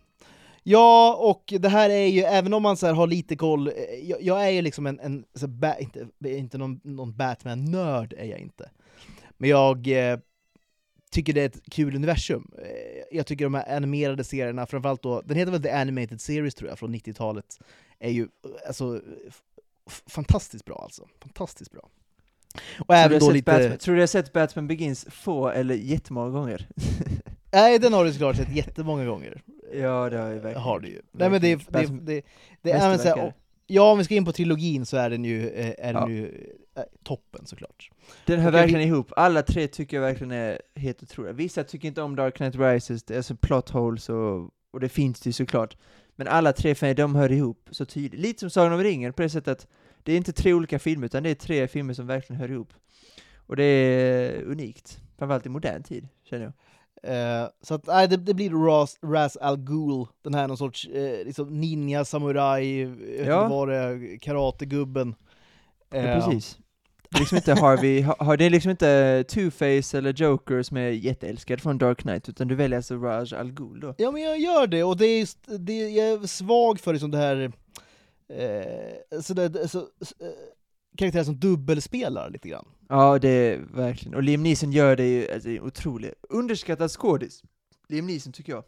Ja, och det här är ju, även om man så här har lite koll, eh, jag, jag är ju liksom en, en så ba, inte, inte någon, någon Batman-nörd är jag inte. Men jag eh, tycker det är ett kul universum. Eh, Jag tycker de här animerade serierna, framförallt då, den heter väl The Animated Series tror jag, från 90-talet, är ju alltså fantastiskt bra alltså. Fantastiskt bra. Och Tror du även då lite... Batman, tror du jag har sett Batman Begins få eller jättemånga gånger? *laughs* Nej, den har du såklart sett jättemånga gånger. ja, det har jag verkligen. Har du ju. Nej men det, det, det, det, är men så här. Ja, om vi ska in på trilogin så är den ju, eh, är den Ja. ju eh, toppen såklart. Den hör verkligen ihop. Alla tre tycker jag verkligen är helt otroliga. Vissa tycker inte om Dark Knight Rises, det är alltså plot holes och, och det finns det ju såklart. Men alla tre för de hör ihop så tydligt. Lite som Sagan om ringen på det sättet att det är inte tre olika filmer, utan det är tre filmer som verkligen hör ihop. Och det är unikt. Framförallt i modern tid, känner jag. Eh, så att, nej, det, det blir Ras, Ras Al Ghul, den här någon sorts eh, liksom ninja, samuraj, Ja. vad det är, karategubben. Ja, Eh, precis. Det är liksom inte Harvey, *laughs* har, det är liksom inte Two-Face eller Joker som är jätteälskad från Dark Knight, utan du väljer alltså Raj Al Ghul då. Ja men jag gör det, och det är just, det, jag är svag för liksom det här, eh, så det, så, eh, karaktärer som dubbelspelar lite grann. Ja, det är verkligen. Och Liam Neeson gör det ju, alltså, det är otroligt. Underskattad skådis. Liam Neeson tycker jag.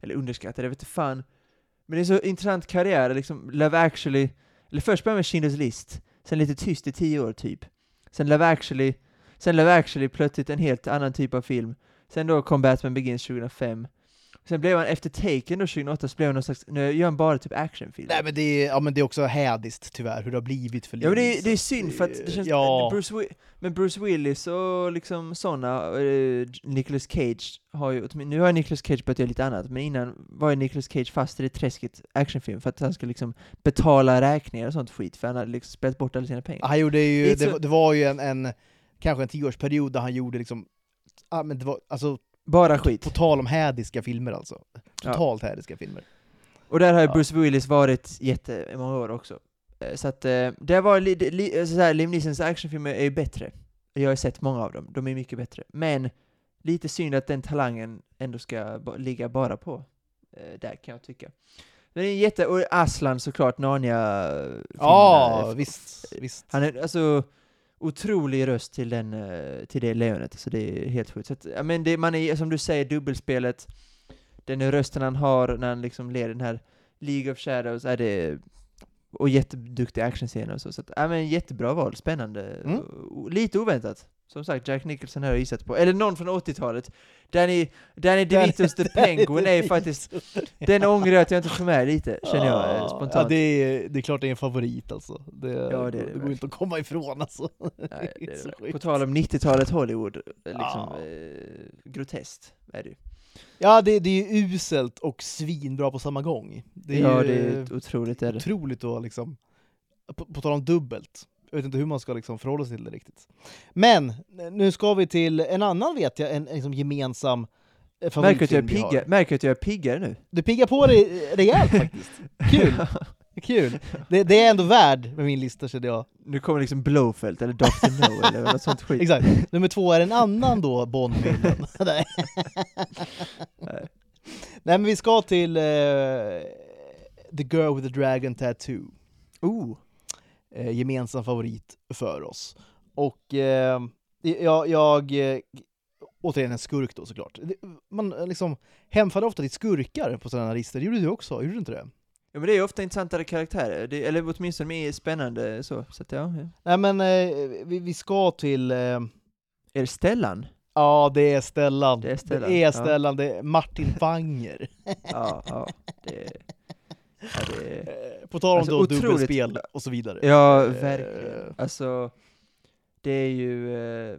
Eller underskattad, jag vet inte fan. Men det är så intressant karriär, liksom Love actually, eller först började med Schindler's list, sen lite tyst i tio år typ. Sen Love actually, sen Love actually plötsligt en helt annan typ av film. Sen då kom Batman Begins 2005. Sen blev han, efter Taken då 2008, så blev han någon slags, nu gör han bara typ actionfilm. Nej men det är, ja, men det är också hädiskt tyvärr, hur det har blivit för Ja men det är, det är synd för att det känns, Ja. Bruce Wi- men Bruce Willis och liksom såna, uh, Nicolas Cage har ju, nu har Nicolas Cage börjat göra lite annat, men innan var ju Nicolas Cage fast i det träsket actionfilm för att han skulle liksom betala räkningar och sånt skit, för han hade liksom spelat bort alla sina pengar. Han gjorde ju, det, det var ju en, en, kanske en tioårsperiod där han gjorde liksom, ja men det var, alltså Bara skit. på tal om hädiska filmer alltså. Totalt hädiska filmer. Och där har ju Ja. Bruce Willis varit jättemånga år också. Eh, Så att eh, det var li, li, eh, så här, Liam Neesons actionfilmer är ju bättre. Jag har sett många av dem, de är mycket bättre. Men lite synd att den talangen ändå ska ligga bara på där kan jag tycka. Det är jätte, och Aslan såklart, narnia Ja, visst, visst. Han är alltså otrolig röst till, den, eh, till det lejonet, så det är helt sjukt. Så att, ja, men det, man är, som du säger, dubbelspelet, den rösten han har när han liksom leder den här League of Shadows, är det och jätteduktiga actionscener och så. så att, ja, men jättebra val, spännande. Mm. Lite oväntat. Som sagt, Jack Nicholson har jag gissat på. Eller någon från 80-talet. Danny, Danny DeVitos The *laughs* Penguin är faktiskt, den ångrar jag att jag inte får med lite, känner jag eh, Ja, spontant. Ja, det, är, det är klart det är en favorit alltså. Det, Ja, det är det det går inte att komma ifrån alltså. Nej, det är *laughs* det. På tal om 90-talet Hollywood, liksom Ja. eh, groteskt är det ju. Ja, det, det är ju uselt och svinbra på samma gång. Det är ja, ju det är otroligt är det. otroligt att liksom, på, på tal om dubbelt, jag vet inte hur man ska liksom förhålla sig till det riktigt. Men, nu ska vi till en annan vet jag, en, liksom gemensam eh, Märker att jag är pigga, märker att jag är piggare nu. Du piggar på dig rejält *laughs* faktiskt. Kul! Kul! Det, det är ändå värd med min lista känner jag. Nu kommer liksom Blowfelt eller Dr. No eller något *laughs* sånt skit. Exakt. Nummer två är en annan då Bond-villain. *laughs* Nej. Nej. Nej men vi ska till eh, The Girl with the Dragon Tattoo. Oh, Eh, gemensam favorit för oss. Och eh, jag, jag återigen en skurk då såklart. Man eh, liksom hemfaller ofta till skurkar på sådana listor, det gjorde du också, gjorde du inte det? ja men det är ju ofta intressantare karaktärer, det, eller åtminstone mer spännande så, så att ja. ja. Nej men eh, vi, vi ska till eh, Är det Stellan? Ja, det är Stellan. Det är Stellan, Det är, ja. Stellan. Det är Martin Wanger. Ja, ja, det, ja, det Eh, På tal om Alltså, då otroligt. dubbelspel och så vidare. Ja, Eh, verkligen. Alltså, det är ju... Eh,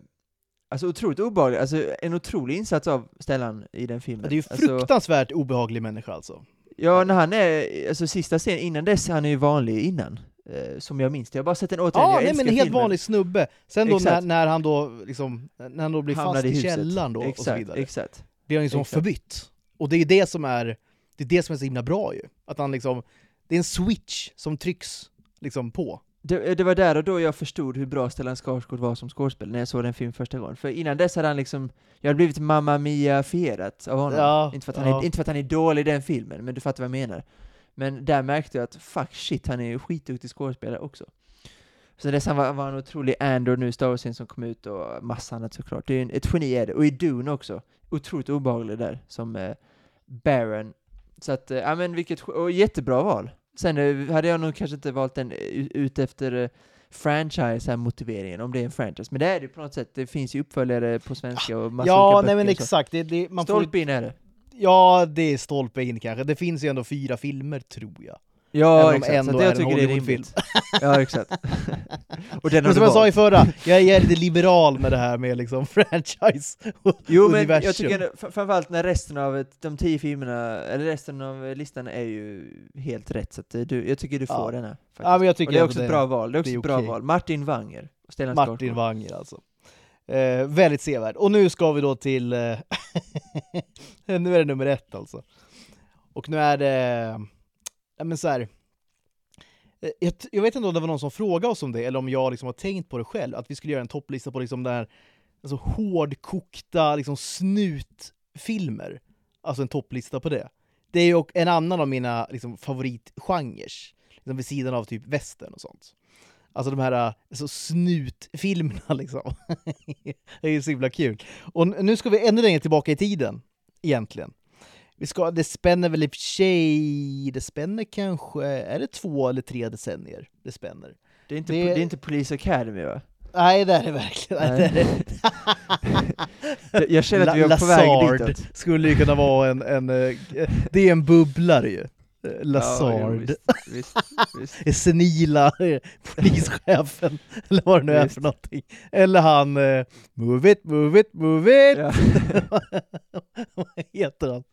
alltså otroligt obehagligt, alltså en otrolig insats av Stellan i den filmen. Det är ju alltså, fruktansvärt obehaglig människa alltså. Ja, när han är, alltså sista scenen, innan dess, han är ju vanlig innan. Eh, som jag minns det. Jag har bara sett den återigen, Ja, jag nej, men en helt filmen. vanlig snubbe. Sen då när, Exakt. när han då liksom, när han då blir Hamnar fast i, huset. källaren då och så exakt, vidare. Exakt. blir han ju som exakt. förbytt. Och det är det som är, det är det som är så himla bra ju. Att han liksom, det är en switch som trycks liksom på. Det, det var där och då jag förstod hur bra Stellan Skarsgård var som skådespelare, när jag såg den filmen första gången. För innan dess hade han liksom, jag hade blivit Mamma Mia-fierat av honom. Ja, inte, för att han ja. är, inte för att han är dålig i den filmen, men du fattar vad jag menar. Men där märkte jag att fuck shit, han är ju skitduktig skådespelare också. Så dess han var, var en otrolig Andor nu, Star wars som kom ut och massa annat såklart. Det är en, ett geni är det. Och i Dune också. Otroligt obehaglig där, som eh, Baron. Så att, eh, ja men vilket, och jättebra val. Sen eh, hade jag nog kanske inte valt den eh, ut efter eh, franchise-motiveringen, om det är en franchise. Men det är det på något sätt, det finns ju uppföljare på svenska och massa Ja, nej men exakt. Det, det, man Stolpe in är det. ja, det är stolpe in kanske. Det finns ju ändå fyra filmer, tror jag. Ja, Även om exakt. Så det jag tycker det är rimligt. *laughs* ja, exakt. *laughs* och den Men som jag sa i förra, jag är lite *laughs* liberal med det här med liksom franchise och Jo, men universum. jag tycker fr- framförallt när resten av de tio filmerna, eller resten av listan är ju helt rätt, så du, jag tycker du får Ja. den här. Faktiskt. Ja, men jag tycker och det är också ett bra val, det är också det är ett bra okej. val. Martin Wanger Stellan Martin. Wanger alltså. Eh, väldigt sevärd. Och nu ska vi då till... Eh, nu är det nummer ett alltså. Och nu är det... Men så här. Eh, jag, jag vet inte om det var någon som frågade oss om det, eller om jag liksom har tänkt på det själv, att vi skulle göra en topplista på liksom där, alltså hårdkokta liksom snutfilmer. Alltså en topplista på det. Det är ju en annan av mina liksom, favoritgenrer, liksom vid sidan av typ västern och sånt. Alltså de här eh, alltså, snutfilmerna *laughs* liksom. det är ju så himla kul. Och nu ska vi ännu längre tillbaka i tiden, egentligen. Vi ska, det spänner väl i och för sig, det spänner kanske, är det två eller tre decennier det spänner? Det är inte, Det- det... är inte Police Academy va? Nej, det är det verkligen nej, det är det. Jag- känner att vi är på väg ditåt. skulle ju kunna vara en, en eh, det är en bubblare ju. Ja, jo, Lazard. visst, visst, visst. *laughs* är senila polischefen, *laughs* eller vad det nu är för någonting. Eller han eh, Move it, move it, move it! Ja. *laughs* vad heter han?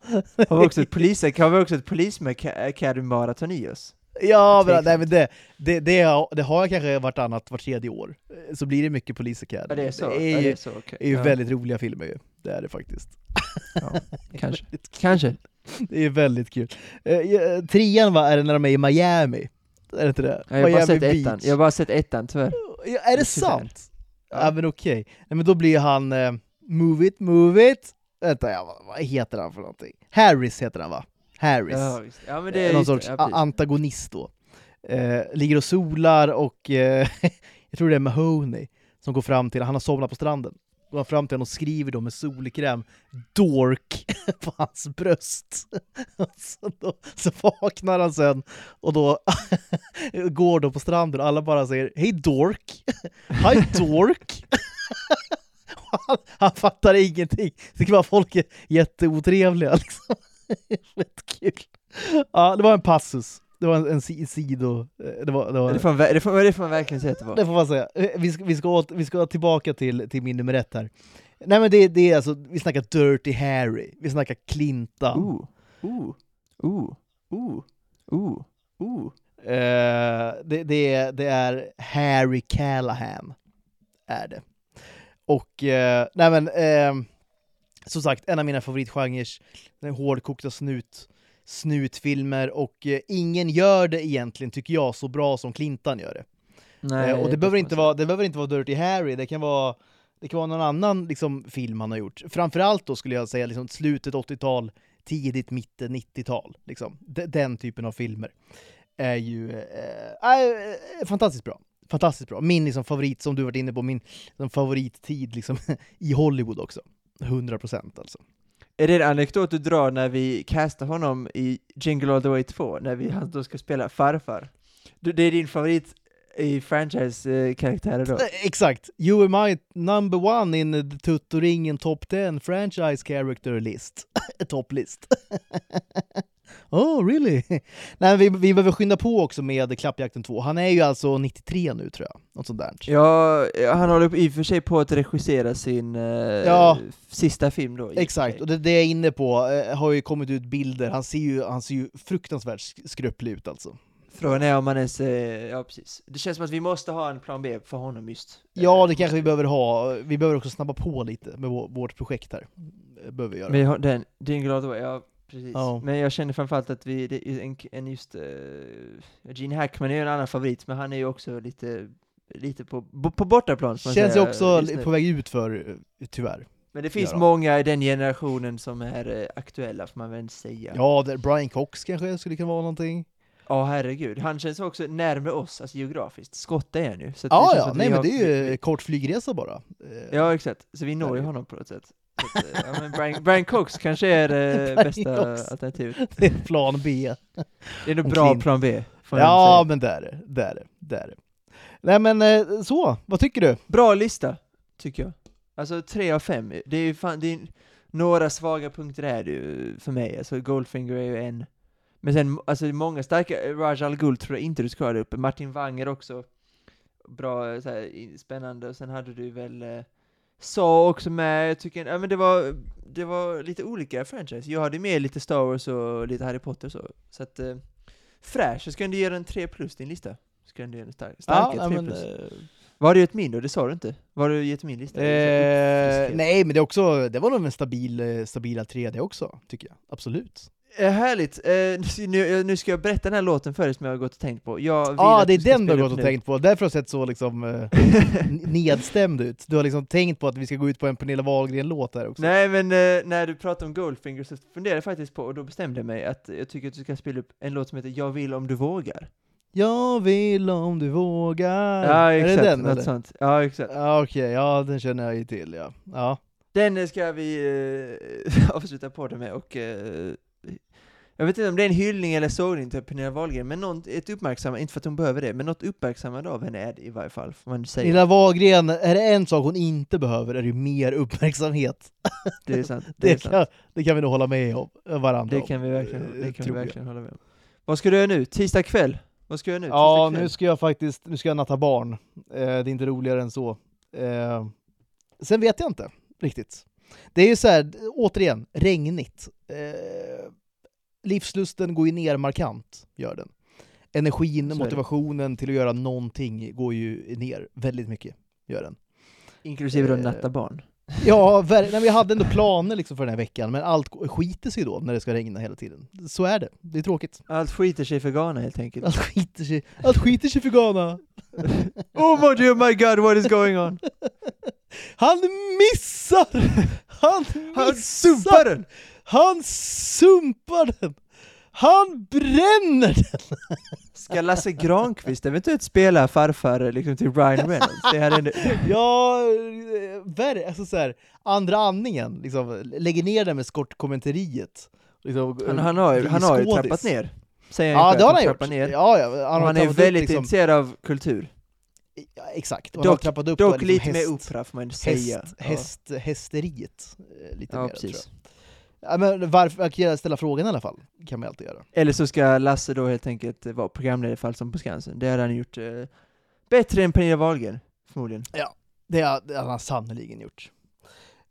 Har vi också ett polis, har vi också ett Police Academy maraton i oss? Ja, men, nej, men det, det, det, har, det har jag kanske vartannat, vart tredje år. Eh, Så blir det mycket Police Academy. Ja, det är så. Det ja, är det ju, är så okej. är ju ja. väldigt roliga filmer ju. Det är det faktiskt. Ja, kanske. Kanske. *laughs* Det är väldigt kul. Eh, trean va, är det när de är i Miami? Är det inte det? Ja, jag har bara sett Beach. ettan, jag har bara sett ettan tyvärr. Ja, är det Tyvärr. sant? Ja, Ja. men okej. Nej men då blir han eh, Move it, move it. Vänta, ja, vad, heter han för någonting? Harris heter han va? Harris. Ja, ja men det Eh, är Någon sorts antagonist då. Eh, ligger och solar och eh, *laughs* jag tror det är Mahoney som går fram till, han har somnat på stranden. Går han fram till honom och skriver då med solkräm Dork *laughs* på hans bröst. så, då, så vaknar han sen och då *laughs* går då på stranden och alla bara säger Hej Dork! *laughs* Hi Dork! han, han fattar ingenting. Tycker bara folk är jätteotrevliga liksom. Fett kul. Ja, det var en passus. Det var en, en si- sido... eh, Det var, det var, Det får man, det får, det får man verkligen säga att det var. det får man säga. Eh, Vi ska, vi ska, åt, vi ska tillbaka till, till min nummer ett här. Nej men det, det är alltså, vi snackar Dirty Harry, vi snackar Clintan. Ooh, ooh, ooh, ooh, ooh, ooh. Eh, det, det, är, det är Harry Callahan, är det. Och, eh, nej men, eh, som sagt, en av mina favoritgenrer, den hårdkokta snut, snutfilmer, och eh, ingen gör det egentligen, tycker jag, så bra som Clintan gör det. Nej, Eh, och det får behöver, inte vara, det behöver inte vara Dirty Harry, det kan vara, det kan vara någon annan liksom, film han har gjort. Framförallt då skulle jag säga liksom, slutet 80-tal, tidigt mitten 90-tal. Liksom. Den typen av filmer är ju eh, eh, fantastiskt bra. Fantastiskt bra. Min liksom, favorit, som du varit inne på, min liksom, favorittid liksom, *laughs* i Hollywood också. 100% alltså. Är det en anekdot du drar när vi castar honom i Jingle All The Way 2, när vi, han då ska spela farfar? Du, det är din favorit eh, i franchise-karaktärer eh, då? Exakt! You are my number one in the Tuttoringen Top 10 franchise character list. *laughs* Top list. *laughs* oh, really? *laughs* Nej, vi, vi behöver skynda på också med Klappjakten 2. Han är ju alltså 93 nu tror jag. Något sånt där. Ja, han håller i och för sig på att regissera sin eh, Ja. sista film då. Exakt, och det, det jag är inne på eh, har ju kommit ut bilder. Han ser ju, han ser ju fruktansvärt sk- skröplig ut alltså. Frågan är om han ens, eh, ja precis. Det känns som att vi måste ha en plan B för honom just. Ja, Eh, det kanske vi behöver ha. Vi behöver också snabba på lite med vår, vårt projekt här. Eh, Behöver vi göra. Har den, The Way, ja precis. Ja. Men jag känner framförallt att vi, det är en, en just, uh, Gene Hackman är ju en annan favorit, men han är ju också lite, lite på, på bortaplan Känns ju också på väg ut för, eh, tyvärr. Men det finns Ja. många i den generationen som är eh, aktuella, får man väl säga. Ja, Brian Cox kanske skulle kunna vara någonting. Ja, herregud. Han känns också närmare oss, alltså geografiskt. Skott är han ju. Så Ja, ja, nej men har- det är ju kort flygresa bara. Ja, exakt. Så vi når ju honom på något sätt. Så att, eh, ja, men Brian, Brian Cox kanske är det *laughs* bästa Cox. alternativet. *laughs* Det är plan B. Det är nog bra Clint. plan B. Ja, men det är det. Det är det. Nej men eh, så, vad tycker du? Bra lista, tycker jag. Alltså tre av fem. Det är ju fan, det är, några svaga punkter är det ju för mig. Alltså Goldfinger är ju en. Men sen, alltså många starka, Raj Al Ghul tror jag inte du ska ha uppe. Martin Wanger också. Bra, så här, spännande. Och sen hade du väl Saw också med. Jag tycker, ja men det var, det var lite olika franchise. Jag hade med lite Star Wars och lite Harry Potter och så. Så att, eh, fräsch. Jag ska ändå ge den 3 plus din lista. Ska ändå ge den stark, starka ja, 3 men, plus. eh, Vad har du gett min då? Det sa du inte. Vad har du gett min lista? eh, nej men det är också, det var nog en stabil, eh, stabila 3D också, tycker jag. Absolut. Eh, härligt. Eh, *laughs* nu, nu ska jag berätta den här låten för dig som jag har gått och tänkt på. Ja, att det är den du har gått och nu. tänkt på, därför har du sett så liksom eh, n- *laughs* nedstämd ut. Du har liksom tänkt på att vi ska gå ut på en Pernilla Wahlgren-låt här också. Nej men eh, när du pratade om Goldfinger så funderade jag faktiskt på, och då bestämde jag mig att jag tycker att du ska spela upp en låt som heter Jag vill om du vågar. Jag vill om du vågar. Ja är exakt, det den något eller? sånt. Ja exakt. Ja okej, ja den känner jag ju till ja. ja. Den ska vi eh, *laughs* avsluta på det med och eh, jag vet inte om det är en hyllning eller sågning till Pernilla Wahlgren, men något, ett uppmärksammande, inte för att hon behöver det, men något uppmärksammande av henne är det i varje fall, får man säga. Pernilla Wahlgren, är det en sak hon inte behöver är det ju mer uppmärksamhet. Det är sant. Det, *laughs* Det, är sant. kan, det kan vi nog hålla med om, varandra det om, kan vi verkligen, eh, det kan vi jag. verkligen hålla med om. Vad ska du göra nu? Tisdag kväll? Vad ska göra nu? Ja, nu ska jag faktiskt nu ska jag natta barn. Eh, det är inte roligare än så. Eh, sen vet jag inte riktigt. Det är ju så här, återigen, regnigt. Eh, livslusten går ju ner markant, gör den. Energin, motivationen till att göra någonting går ju ner väldigt mycket, gör den. Inklusive då eh, natta barn. Ja, nej, vi hade ändå planer liksom för den här veckan, men allt skiter sig då när det ska regna hela tiden. Så är det, det är tråkigt. Allt skiter sig för Ghana helt enkelt. Allt skiter sig, allt skiter sig för Ghana! *laughs* oh my, dear, my god, what is going on? Han missar! Han Han missar! sumpar den! Han sumpar den! Han bränner den! Ska Lasse Granqvist eventuellt spela farfar liksom till Ryan Reynolds? Det hade ändå... Ja, eh, värre, alltså så här, andra andningen, liksom, lägger ner den med skottkommenteriet. Liksom, Han, han har han har ju trappat ner. Säger Ja, själv, det har han gjort. Ner. Ja, ja, han, han är väldigt liksom, intresserad av kultur. ja, Exakt, och han har Dock- trappat upp Dock liksom lite häst, mer opera får man säga. häst, häst, hästeriet. eh, Lite Ja, mer, ja tror jag. Ja, men varför, jag kan ställa frågan i alla fall, kan man alltid göra. Eller så ska Lasse då helt enkelt vara programledare i Fall som på Skansen. Det hade han gjort eh, bättre än Pernilla Wahlgren, förmodligen. Det har, det har han sannerligen gjort.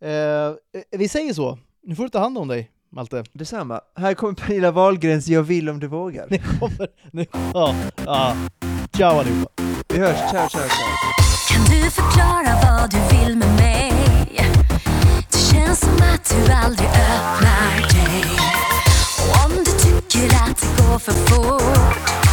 Eh, vi säger så, nu får du ta hand om dig, Malte. Detsamma. Här kommer Pernilla Wahlgrens Jag vill om du vågar. Nu kommer... Nu, ja, ja. Ciao allihopa. Vi hörs, ciao ciao ciao. Kan du förklara vad du vill med mig? Som att du aldrig öppnar dig. Och om du tycker att det går för fort